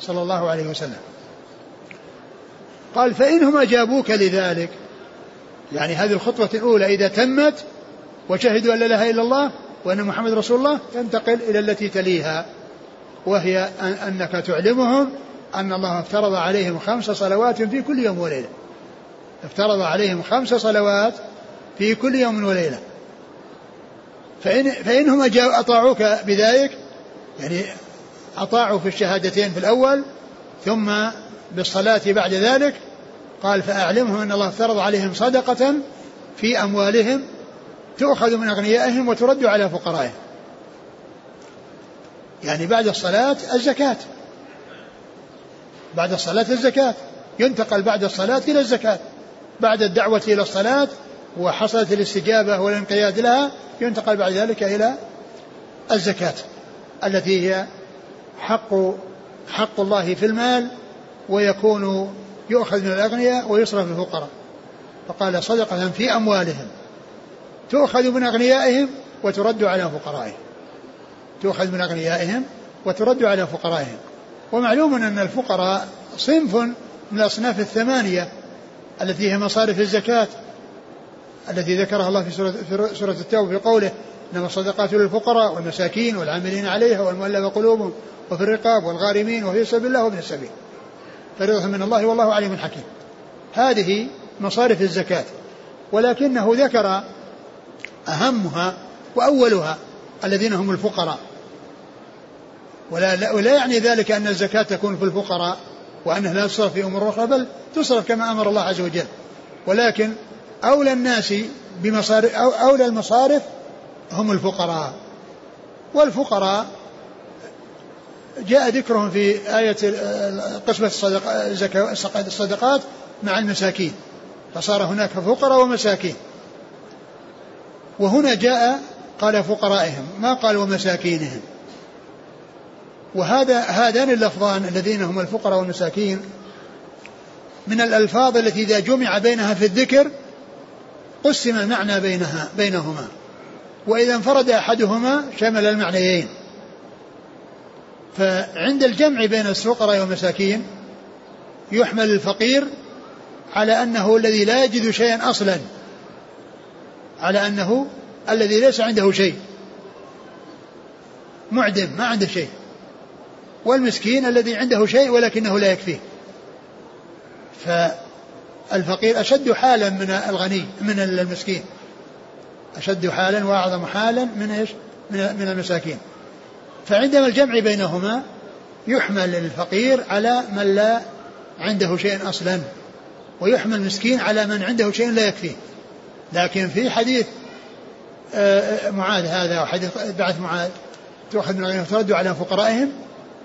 Speaker 2: صلى الله عليه وسلم. قال فإنهم أجابوك لذلك يعني هذه الخطوة الأولى إذا تمت وشهدوا أن لا إله إلا الله وأن محمد رسول الله تنتقل إلى التي تليها وهي أنك تعلمهم أن الله افترض عليهم خمس صلوات في كل يوم وليلة. افترض عليهم خمس صلوات في كل يوم وليلة. فإن فإنهم أطاعوك بذلك يعني أطاعوا في الشهادتين في الأول ثم بالصلاة بعد ذلك. قال فأعلمهم أن الله افترض عليهم صدقة في أموالهم تؤخذ من أغنيائهم وترد على فقرائهم. يعني بعد الصلاة الزكاة. بعد الصلاة الزكاة. ينتقل بعد الصلاة إلى الزكاة. بعد الدعوة إلى الصلاة وحصلت الاستجابة والانقياد لها ينتقل بعد ذلك إلى الزكاة التي هي حق حق الله في المال ويكون يؤخذ من الأغنياء ويصرف للفقراء فقال صدقة في أموالهم. تؤخذ من أغنيائهم وترد على فقرائهم. تؤخذ من أغنيائهم وترد على فقرائهم. ومعلوم أن الفقراء صنف من الأصناف الثمانية التي هي مصارف الزكاة التي ذكرها الله في سورة, في سورة التوبة في قوله إنما الصدقات للفقراء والمساكين والعاملين عليها والمؤلفة قلوبهم وفي الرقاب والغارمين وفي سبيل الله وابن السبيل. فريضة من الله والله عليم حكيم. هذه مصارف الزكاة. ولكنه ذكر أهمها وأولها الذين هم الفقراء. ولا, لا ولا يعني ذلك أن الزكاة تكون في الفقراء وأنها لا تصرف في أمور أخرى بل تصرف كما أمر الله عز وجل. ولكن أولى الناس بمصارف أو أولى المصارف هم الفقراء. والفقراء جاء ذكرهم في آية قسمة الصدقات مع المساكين. فصار هناك فقراء ومساكين. وهنا جاء قال فقرائهم ما قال ومساكينهم؟ وهذا هذان اللفظان الذين هم الفقراء والمساكين من الألفاظ التي إذا جمع بينها في الذكر قسم المعنى بينها بينهما. وإذا انفرد أحدهما شمل المعنيين. فعند الجمع بين الفقراء والمساكين يحمل الفقير على أنه الذي لا يجد شيئا أصلا. على أنه الذي ليس عنده شيء. معدم ما عنده شيء. والمسكين الذي عنده شيء ولكنه لا يكفيه. فالفقير أشد حالا من الغني من المسكين. أشد حالا وأعظم حالا من إيش؟ من, المساكين. فعندما الجمع بينهما يحمل الفقير على من لا عنده شيء أصلا ويحمل المسكين على من عنده شيء لا يكفيه. لكن في حديث آه، معاذ هذا وحديث بعث معاذ تؤخذ من الغنيمة ترد على فقرائهم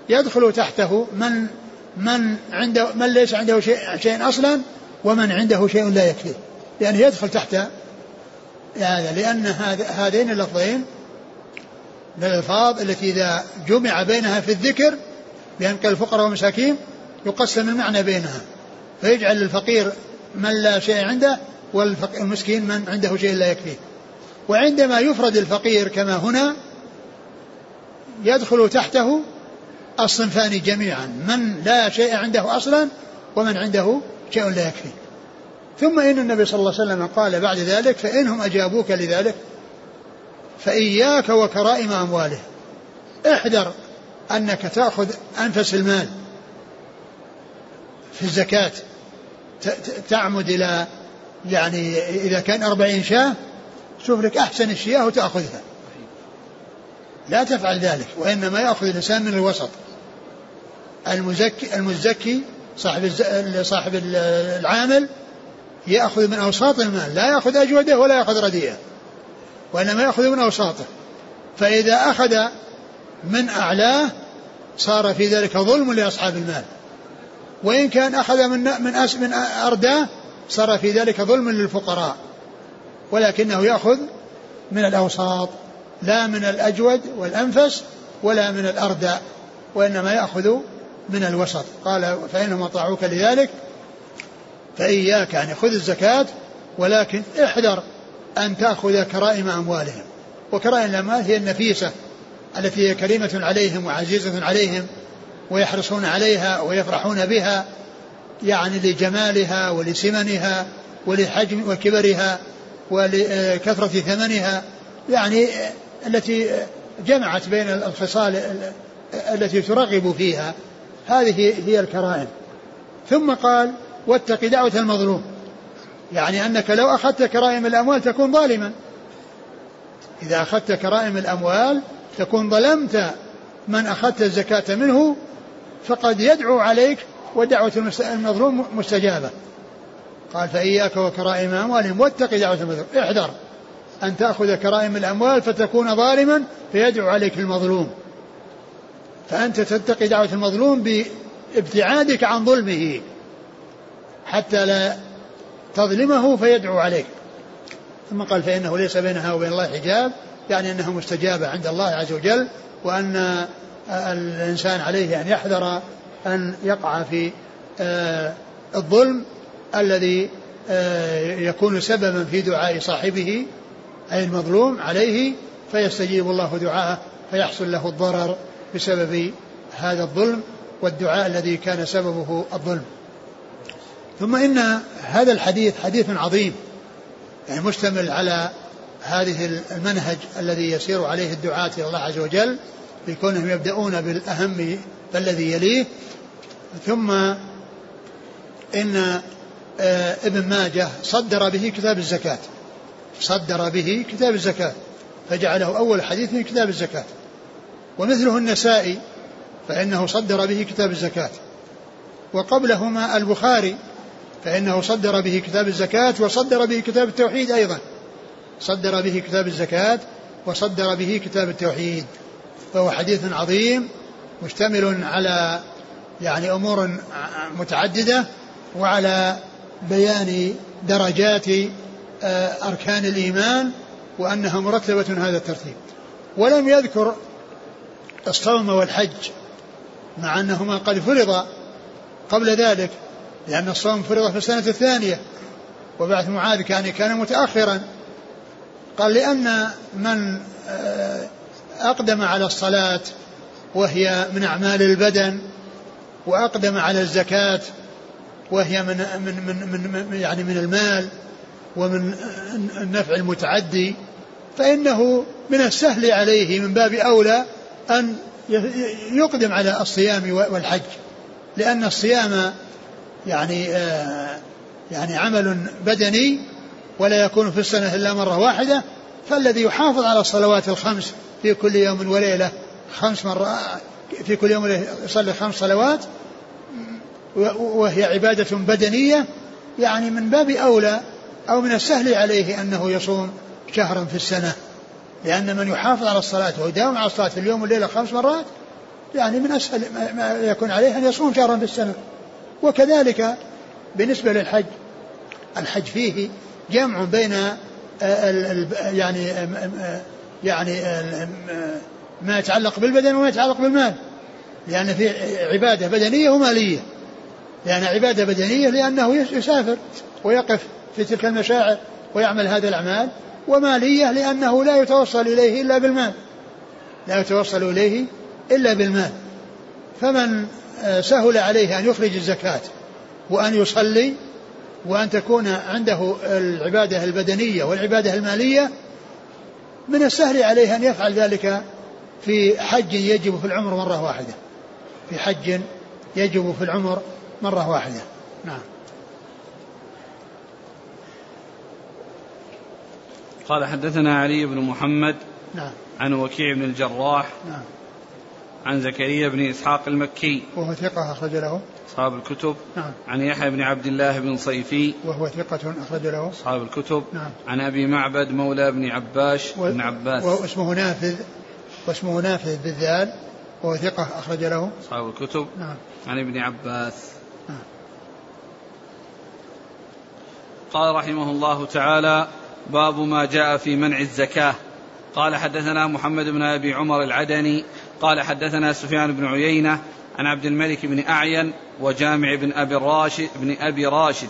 Speaker 2: يدخل تحته من من عنده من ليس عنده شيء, شيء أصلا ومن عنده شيء لا يكفيه. يعني يدخل تحت هذا لأن هذين اللفظين من الألفاظ التي إذا جمع بينها في الذكر بأن الفقراء والمساكين يقسم المعنى بينها. فيجعل الفقير من لا شيء عنده والمسكين من عنده شيء لا يكفيه. وعندما يفرد الفقير كما هنا يدخل تحته الصنفان جميعا. من لا شيء عنده أصلا ومن عنده شيء لا يكفي. ثم إن النبي صلى الله عليه وسلم قال بعد ذلك فإنهم أجابوك لذلك فإياك وكرائم أموالهم احذر أنك تأخذ أنفس المال في الزكاة. تعمد إلى يعني إذا كان أربعين شاة شوف لك أحسن الشياه وتأخذها. لا تفعل ذلك وإنما يأخذ الإنسان من الوسط. المزكي المزكي صاحب صاحب العامل يأخذ من أوساط المال لا يأخذ أجوده ولا يأخذ رديئه وإنما يأخذ من أوساطه. فإذا أخذ من أعلاه صار في ذلك ظلم لأصحاب المال. وإن كان أخذ من من من أرداه صار في ذلك ظلم للفقراء ولكنه يأخذ من الأوساط. لا من الأجود والأنفس ولا من الأردى وإنما يأخذ من الوسط. قال فإنهم أطاعوك لذلك فإياك يعني خذ الزكاة ولكن احذر أن تأخذ كرائم أموالهم. وكرائم الأموال هي النفيسة التي هي كريمة عليهم وعزيزة عليهم ويحرصون عليها ويفرحون بها يعني لجمالها ولسمنها ولحجم وكبرها ولكثرة ثمنها يعني التي جمعت بين الخصال التي ترغب فيها هذه هي الكرائم ثم قال واتق دعوة المظلوم. يعني أنك لو أخذت كرائم الأموال تكون ظالما. إذا أخذت كرائم الأموال تكون ظلمت من أخذت الزكاة منه فقد يدعو عليك ودعوة المظلوم مستجابة. قال فإياك وكرائم أموالهم واتق دعوة المظلوم. احذر. أن تأخذ كرائم الأموال فتكون ظالما فيدعو عليك المظلوم. فأنت تتقي دعوة المظلوم بابتعادك عن ظلمه حتى لا تظلمه فيدعو عليك. ثم قال فإنه ليس بينها وبين الله حجاب يعني أنها مستجابة عند الله عز وجل وأن الإنسان عليه أن يحذر أن يقع في آه، الظلم الذي آه، يكون سببا في دعاء صاحبه أي المظلوم عليه فيستجيب الله دعاءه فيحصل له الضرر بسبب هذا الظلم والدعاء الذي كان سببه الظلم. ثم إن هذا الحديث حديث عظيم يعني مشتمل على هذه المنهج الذي يسير عليه الدعاة إلى الله عز وجل بكونهم يبدأون بالأهم فالذي يليه. ثم إن آه، ابن ماجه صدر به كتاب الزكاة. صدر به كتاب الزكاة فجعله أول حديث من كتاب الزكاة. ومثله النسائي فإنه صدر به كتاب الزكاة. وقبلهما البخاري فإنه صدر به كتاب الزكاة وصدر به كتاب التوحيد أيضا. صدر به كتاب الزكاة وصدر به كتاب التوحيد. فهو حديث عظيم مشتمل على يعني أمور متعددة وعلى بيان درجات أركان الإيمان وأنها مرتبة هذا الترتيب. ولم يذكر الصوم والحج مع أنهما قد فرض قبل ذلك لأن الصوم فرض في السنة الثانية وبعث معاذ كان كان متأخرا. قال لأن من آه، أقدم على الصلاة وهي من أعمال البدن وأقدم على الزكاة وهي من من من, من يعني من المال ومن النفع المتعدي فإنه من السهل عليه من باب أولى أن يقدم على الصيام والحج. لأن الصيام يعني آه يعني عمل بدني ولا يكون في السنة إلا مرة واحدة فالذي يحافظ على الصلوات الخمس في كل يوم وليلة خمس مرات في كل يوم يصلي خمس صلوات وهي عبادة بدنية يعني من باب أولى أو من السهل عليه أنه يصوم شهرا في السنة لأن من يحافظ على الصلاة ويداوم على الصلاة في اليوم والليلة خمس مرات يعني من أسهل ما يكون عليه أن يصوم شهرا في السنة. وكذلك بالنسبة للحج الحج فيه جمع بين يعني يعني ما يتعلق بالبدن وما يتعلق بالمال لأن في عبادة بدنية ومالية لأن عبادة بدنية لأنه يسافر ويقف في تلك المشاعر ويعمل هذه الأعمال ومالية لأنه لا يتوصل إليه إلا بالمال. لا يتوصل إليه إلا بالمال. فمن آه، سهل عليه أن يخرج الزكاة وأن يصلي وأن تكون عنده العبادة البدنية والعبادة المالية من السهل عليه أن يفعل ذلك في حج يجب في العمر مرة واحدة. في حج يجب في العمر مرة واحدة. نعم.
Speaker 1: قال حدثنا علي بن محمد
Speaker 2: نعم.
Speaker 1: عن وكيع بن الجراح
Speaker 2: نعم.
Speaker 1: عن زكريا بن إسحاق المكي.
Speaker 2: وهو ثقة أخرج له.
Speaker 1: أصحاب الكتب.
Speaker 2: نعم.
Speaker 1: عن يحيى بن عبد الله بن صيفي.
Speaker 2: وهو ثقة أخرج له.
Speaker 1: أصحاب الكتب.
Speaker 2: نعم.
Speaker 1: عن أبي معبد مولى بن عباش
Speaker 2: و...
Speaker 1: بن عباس.
Speaker 2: واسمه نافذ. واسمه نافذ بالذال وهو ثقة أخرج له.
Speaker 1: أصحاب الكتب.
Speaker 2: نعم.
Speaker 1: عن ابن عباس.
Speaker 2: نعم.
Speaker 1: قال رحمه الله تعالى باب ما جاء في منع الزكاة. قال حدثنا محمد بن أبي عمر العدني قال حدثنا سفيان بن عيينة عن عبد الملك بن أعين وجامع بن أبي راشد بن أبي راشد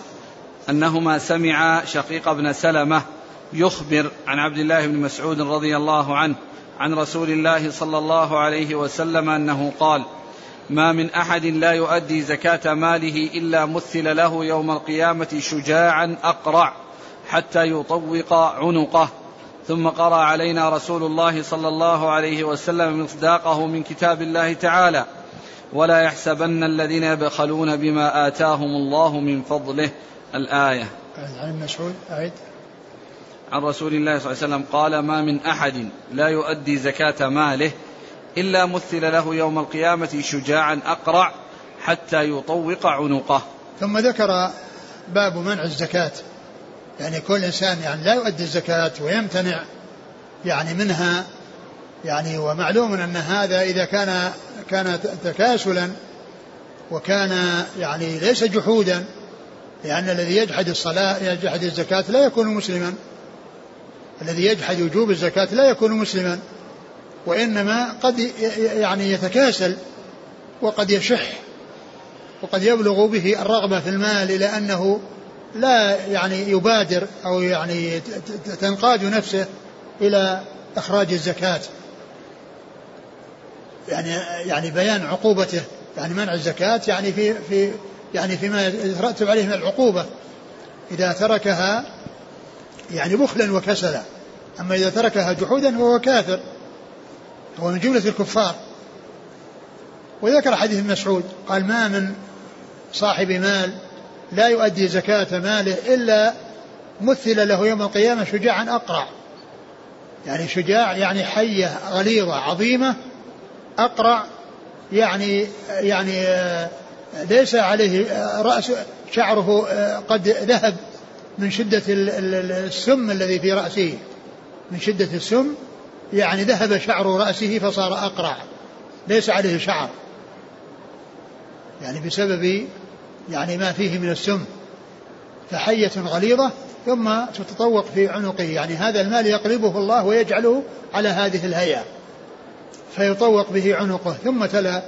Speaker 1: أنهما سمعا شقيق بن سلمة يخبر عن عبد الله بن مسعود رضي الله عنه عن رسول الله صلى الله عليه وسلم أنه قال ما من أحد لا يؤدي زكاة ماله إلا مثل له يوم القيامة شجاعا أقرع حتى يطوق عنقه. ثم قرأ علينا رسول الله صلى الله عليه وسلم مصداقه من كتاب الله تعالى. ولا يحسبن الذين يبخلون بما آتاهم الله من فضله. الآية.
Speaker 2: عن مسعود أعد.
Speaker 1: عن رسول الله صلى الله عليه وسلم قال ما من أحد لا يؤدي زكاة ماله إلا مثل له يوم القيامة شجاعا أقرع حتى يطوق عنقه.
Speaker 2: ثم ذكر باب منع الزكاة. يعني كل إنسان يعني لا يؤدي الزكاة ويمتنع يعني منها يعني ومعلوم أن هذا إذا كان كان تكاسلا وكان يعني ليس جحودا لأن الذي يجحد الصلاة يجحد الزكاة لا يكون مسلما. الذي يجحد وجوب الزكاة لا يكون مسلما. وإنما قد يعني يتكاسل وقد يشح وقد يبلغ به الرغبة في المال إلى أنه لا يعني يبادر أو يعني تنقاد نفسه إلى إخراج الزكاة. يعني يعني بيان عقوبته. يعني منع الزكاة يعني في في يعني فيما يترتب عليه من العقوبة. إذا تركها يعني بخلا وكسلا. أما إذا تركها جحودا فهو كافر. هو من جملة الكفار. وذكر حديث مسعود قال ما من صاحب مال لا يؤدي زكاة ماله إلا مثل له يوم القيامة شجاعا أقرع. يعني شجاع يعني حية غليظة عظيمة أقرع يعني يعني آه، ليس عليه آه، رأس شعره آه، قد ذهب من شدة السم الذي في رأسه. من شدة السم يعني ذهب شعر رأسه فصار أقرع. ليس عليه شعر. يعني بسبب يعني ما فيه من السم فحية غليظة ثم تتطوق في عنقه. يعني هذا المال يقلبه الله ويجعله على هذه الهيئة فيطوق به عنقه. ثم تلا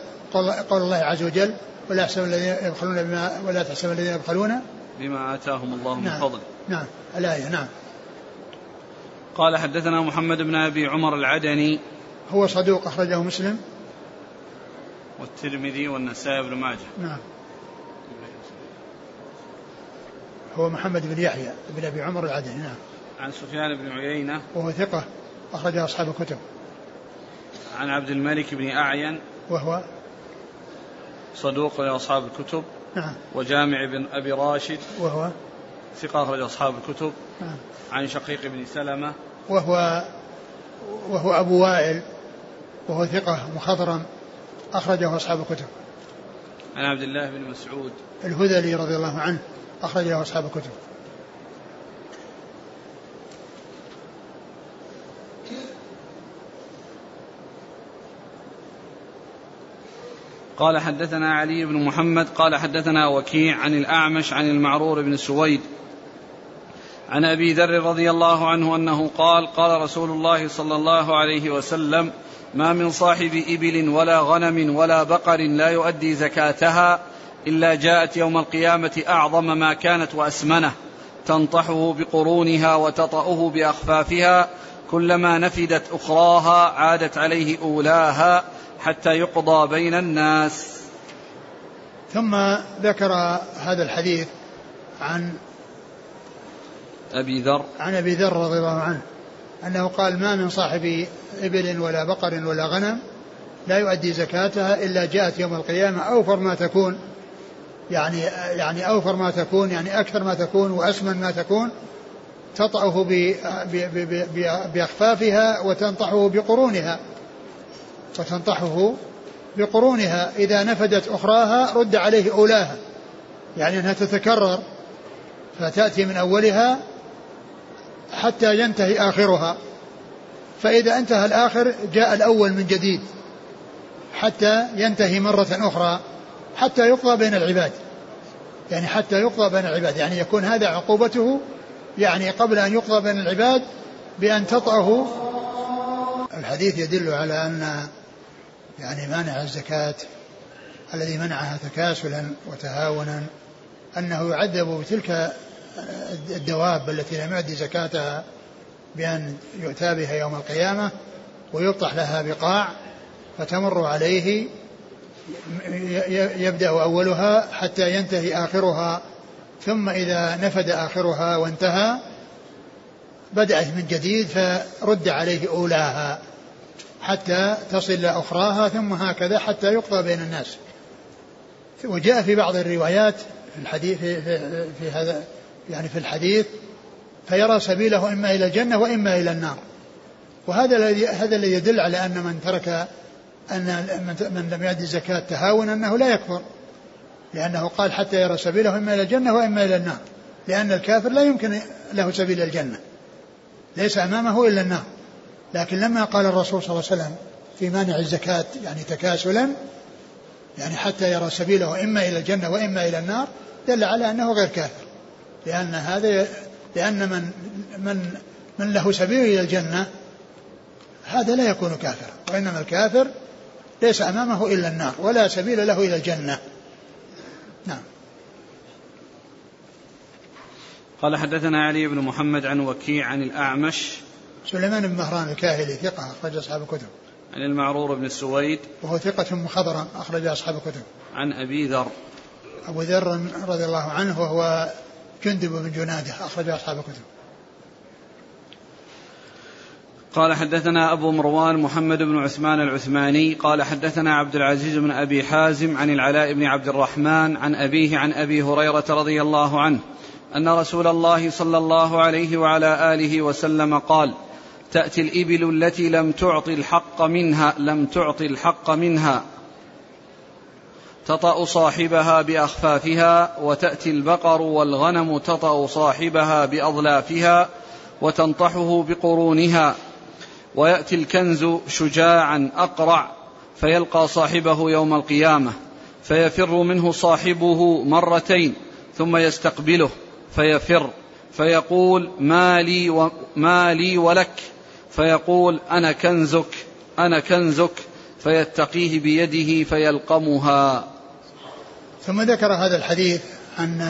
Speaker 2: قول الله عز وجل ولا يحسب الذين يبخلون بما ولا تحسب الذين يبخلون
Speaker 1: بما آتاهم الله من
Speaker 2: نعم.
Speaker 1: فضله
Speaker 2: نعم. الآية نعم.
Speaker 1: قال حدثنا محمد بن أبي عمر العدني.
Speaker 2: هو صدوق أخرجه مسلم.
Speaker 1: والترمذي والنسائي بن ماجه.
Speaker 2: نعم. هو محمد بن يحيى بن أبي عمر العدني نعم.
Speaker 1: عن سفيان بن عيينة.
Speaker 2: وهو ثقة اخرج أصحاب الكتب.
Speaker 1: عن عبد الملك بن أعين.
Speaker 2: وهو
Speaker 1: صدوق لأصحاب الكتب.
Speaker 2: نعم.
Speaker 1: وجامع بن أبي راشد.
Speaker 2: وهو
Speaker 1: ثقة أخرج أصحاب الكتب.
Speaker 2: نعم.
Speaker 1: عن شقيق بن سلمة.
Speaker 2: وهو وهو أبو وائل. وهو ثقة مخضرم أخرجه أصحاب الكتب.
Speaker 1: عن عبد الله بن مسعود.
Speaker 2: الهذلي رضي الله عنه. أخرج له أصحاب الكتب.
Speaker 1: قال حدثنا علي بن محمد قال حدثنا وكيع عن الأعمش عن المعرور بن سويد. عن أبي ذر رضي الله عنه أنه قال قال رسول الله صلى الله عليه وسلم ما من صاحب إبل ولا غنم ولا بقر لا يؤدي زكاتها إلا جاءت يوم القيامة أعظم ما كانت وأسمنه تنطحه بقرونها وتطأه بأخفافها كلما نفدت أخراها عادت عليه أولاها حتى يقضى بين الناس.
Speaker 2: ثم ذكر هذا الحديث عن
Speaker 1: أبي ذر.
Speaker 2: عن أبي ذر رضي الله عنه أنه قال ما من صاحب إبل ولا بقر ولا غنم لا يؤدي زكاتها إلا جاءت يوم القيامة أوفر ما تكون يعني يعني أوفر ما تكون يعني أكثر ما تكون وأسمن ما تكون تطأه بأخفافها وتنطحه بقرونها. وتنطحه بقرونها. إذا نفدت أخراها رد عليه أولاها. يعني أنها تتكرر. فتأتي من أولها حتى ينتهي آخرها. فإذا انتهى الآخر جاء الأول من جديد. حتى ينتهي مرة أخرى. حتى يقضى بين العباد. يعني حتى يقضى بين العباد. يعني يكون هذا عقوبته يعني قبل أن يقضى بين العباد بأن تطأه. الحديث يدل على أن يعني مانع الزكاة الذي منعها تكاسلا وتهاونا أنه يعذب بتلك الدواب التي لم يؤدي زكاتها بأن يؤتى بها يوم القيامة ويبطح لها بقاع فتمر عليه يبدأ أولها حتى ينتهي آخرها ثم إذا نفد آخرها وانتهى بدأت من جديد فرد عليه أولاها حتى تصل أخراها ثم هكذا حتى يقضى بين الناس. وجاء في بعض الروايات في الحديث في, في هذا يعني في الحديث فيرى سبيله إما إلى الجنة وإما إلى النار. وهذا الذي هذا الذي يدل على أن من ترك أن من لم يؤدي الزكاة تهاونا أنه لا يكفر. لأنه قال حتى يرى سبيله إما إلى الجنة وإما إلى النار. لأن الكافر لا يمكن له سبيل الجنة. ليس أمامه إلا النار. لكن لما قال الرسول صلى الله عليه وسلم في مانع الزكاة يعني تكاسلا يعني حتى يرى سبيله إما إلى الجنة وإما إلى النار دل على أنه غير كافر. لأن هذا لأن من من من له سبيل إلى الجنة هذا لا يكون كافرا. وإنما الكافر ليس أمامه إلا النار ولا سبيل له إلى الجنة. نعم.
Speaker 1: قال حدثنا علي بن محمد عن وكيع عن الأعمش.
Speaker 2: سليمان بن مهران الكاهلي ثقة أخرج أصحاب الكتب.
Speaker 1: عن المعرور بن السويد.
Speaker 2: وهو ثقة مخضرا أخرج أصحاب الكتب.
Speaker 1: عن أبي ذر.
Speaker 2: أبو ذر رضي الله عنه وهو جندب بن جنادة أخرج أصحاب الكتب.
Speaker 1: قال حدثنا أبو مروان محمد بن عثمان العثماني قال حدثنا عبد العزيز بن أبي حازم عن العلاء بن عبد الرحمن عن أبيه عن أبي هريرة رضي الله عنه أن رسول الله صلى الله عليه وعلى آله وسلم قال تأتي الإبل التي لم تعطي الحق منها لم تعطي الحق منها. تطأ صاحبها بأخفافها وتأتي البقر والغنم تطأ صاحبها بأظلافها وتنطحه بقرونها. ويأتي الكنز شجاعا أقرع فيلقى صاحبه يوم القيامة فيفر منه صاحبه مرتين ثم يستقبله فيفر فيقول ما لي, و ما لي ولك فيقول أنا كنزك أنا كنزك فيتقيه بيده فيلقمها.
Speaker 2: ثم ذكر هذا الحديث عن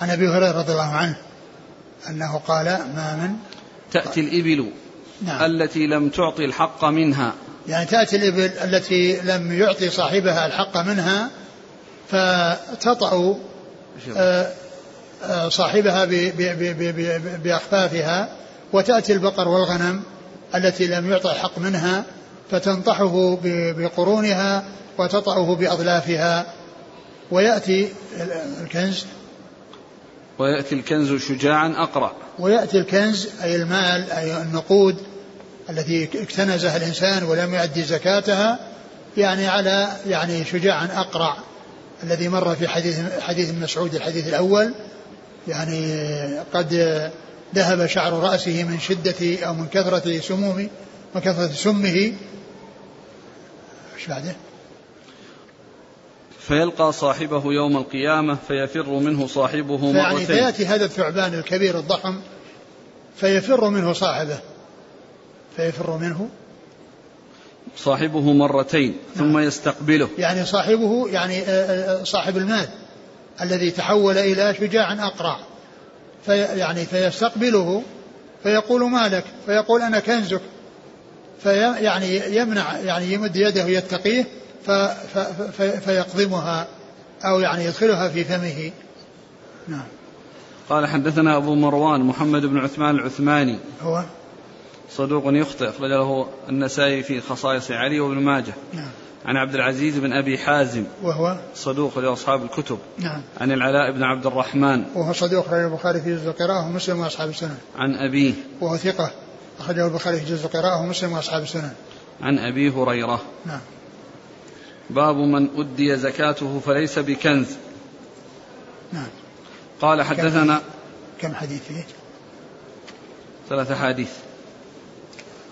Speaker 2: عن أبي هريرة رضي الله عنه أنه قال ما من؟
Speaker 1: تأتي الإبل نعم. التي لم تعطي الحق منها.
Speaker 2: يعني تأتي الإبل التي لم يعطي صاحبها الحق منها فتطأ آه، آه، صاحبها بأخفافها وتأتي البقر والغنم التي لم يعطى الحق منها فتنطحه بقرونها وتطأه بأضلافها ويأتي الكنز.
Speaker 1: ويأتي الكنز شجاعا أقرع
Speaker 2: ويأتي الكنز أي المال أي النقود التي اكتنزها الإنسان ولم يؤدي زكاتها يعني على يعني شجاعا أقرع الذي مر في حديث حديث مسعود الحديث الأول يعني قد ذهب شعر رأسه من شدة أو من كثرة سموم وكثرة سمه. إيش بعده؟
Speaker 1: فيلقى صاحبه يوم القيامة فيفر منه صاحبه مرتين.
Speaker 2: يعني فيأتي هذا الثعبان الكبير الضخم فيفر منه صاحبه. فيفر منه؟
Speaker 1: صاحبه مرتين ثم يستقبله.
Speaker 2: يعني صاحبه يعني آه، آه، صاحب المال الذي تحول إلى شجاع أقرع. في يعني فيستقبله فيقول ما لك فيقول أنا كنزك. في يعني يمنع يعني يمد يده يتقيه فيقضمها أو يعني يدخلها في فمه. نعم.
Speaker 1: قال حدثنا أبو مروان محمد بن عثمان العثماني.
Speaker 2: هو؟
Speaker 1: صدوق يخطئ. أخرج له النسائي في خصائص علي وابن ماجه.
Speaker 2: نعم.
Speaker 1: عن عبد العزيز بن أبي حازم.
Speaker 2: وهو؟
Speaker 1: صدوق لأصحاب الكتب.
Speaker 2: نعم.
Speaker 1: عن العلاء بن عبد الرحمن.
Speaker 2: وهو صدوق أخرج البخاري في جزء القراءة ومسلم وأصحاب السنن.
Speaker 1: عن أبيه.
Speaker 2: وهو ثقة أخرجه البخاري في جزء القراءة ومسلم وأصحاب السنن.
Speaker 1: عن أبي هريرة.
Speaker 2: نعم.
Speaker 1: باب من أدي زكاته فليس بكنز.
Speaker 2: نعم.
Speaker 1: قال حدثنا
Speaker 2: كم حديث؟ فيه؟
Speaker 1: ثلاث أحاديث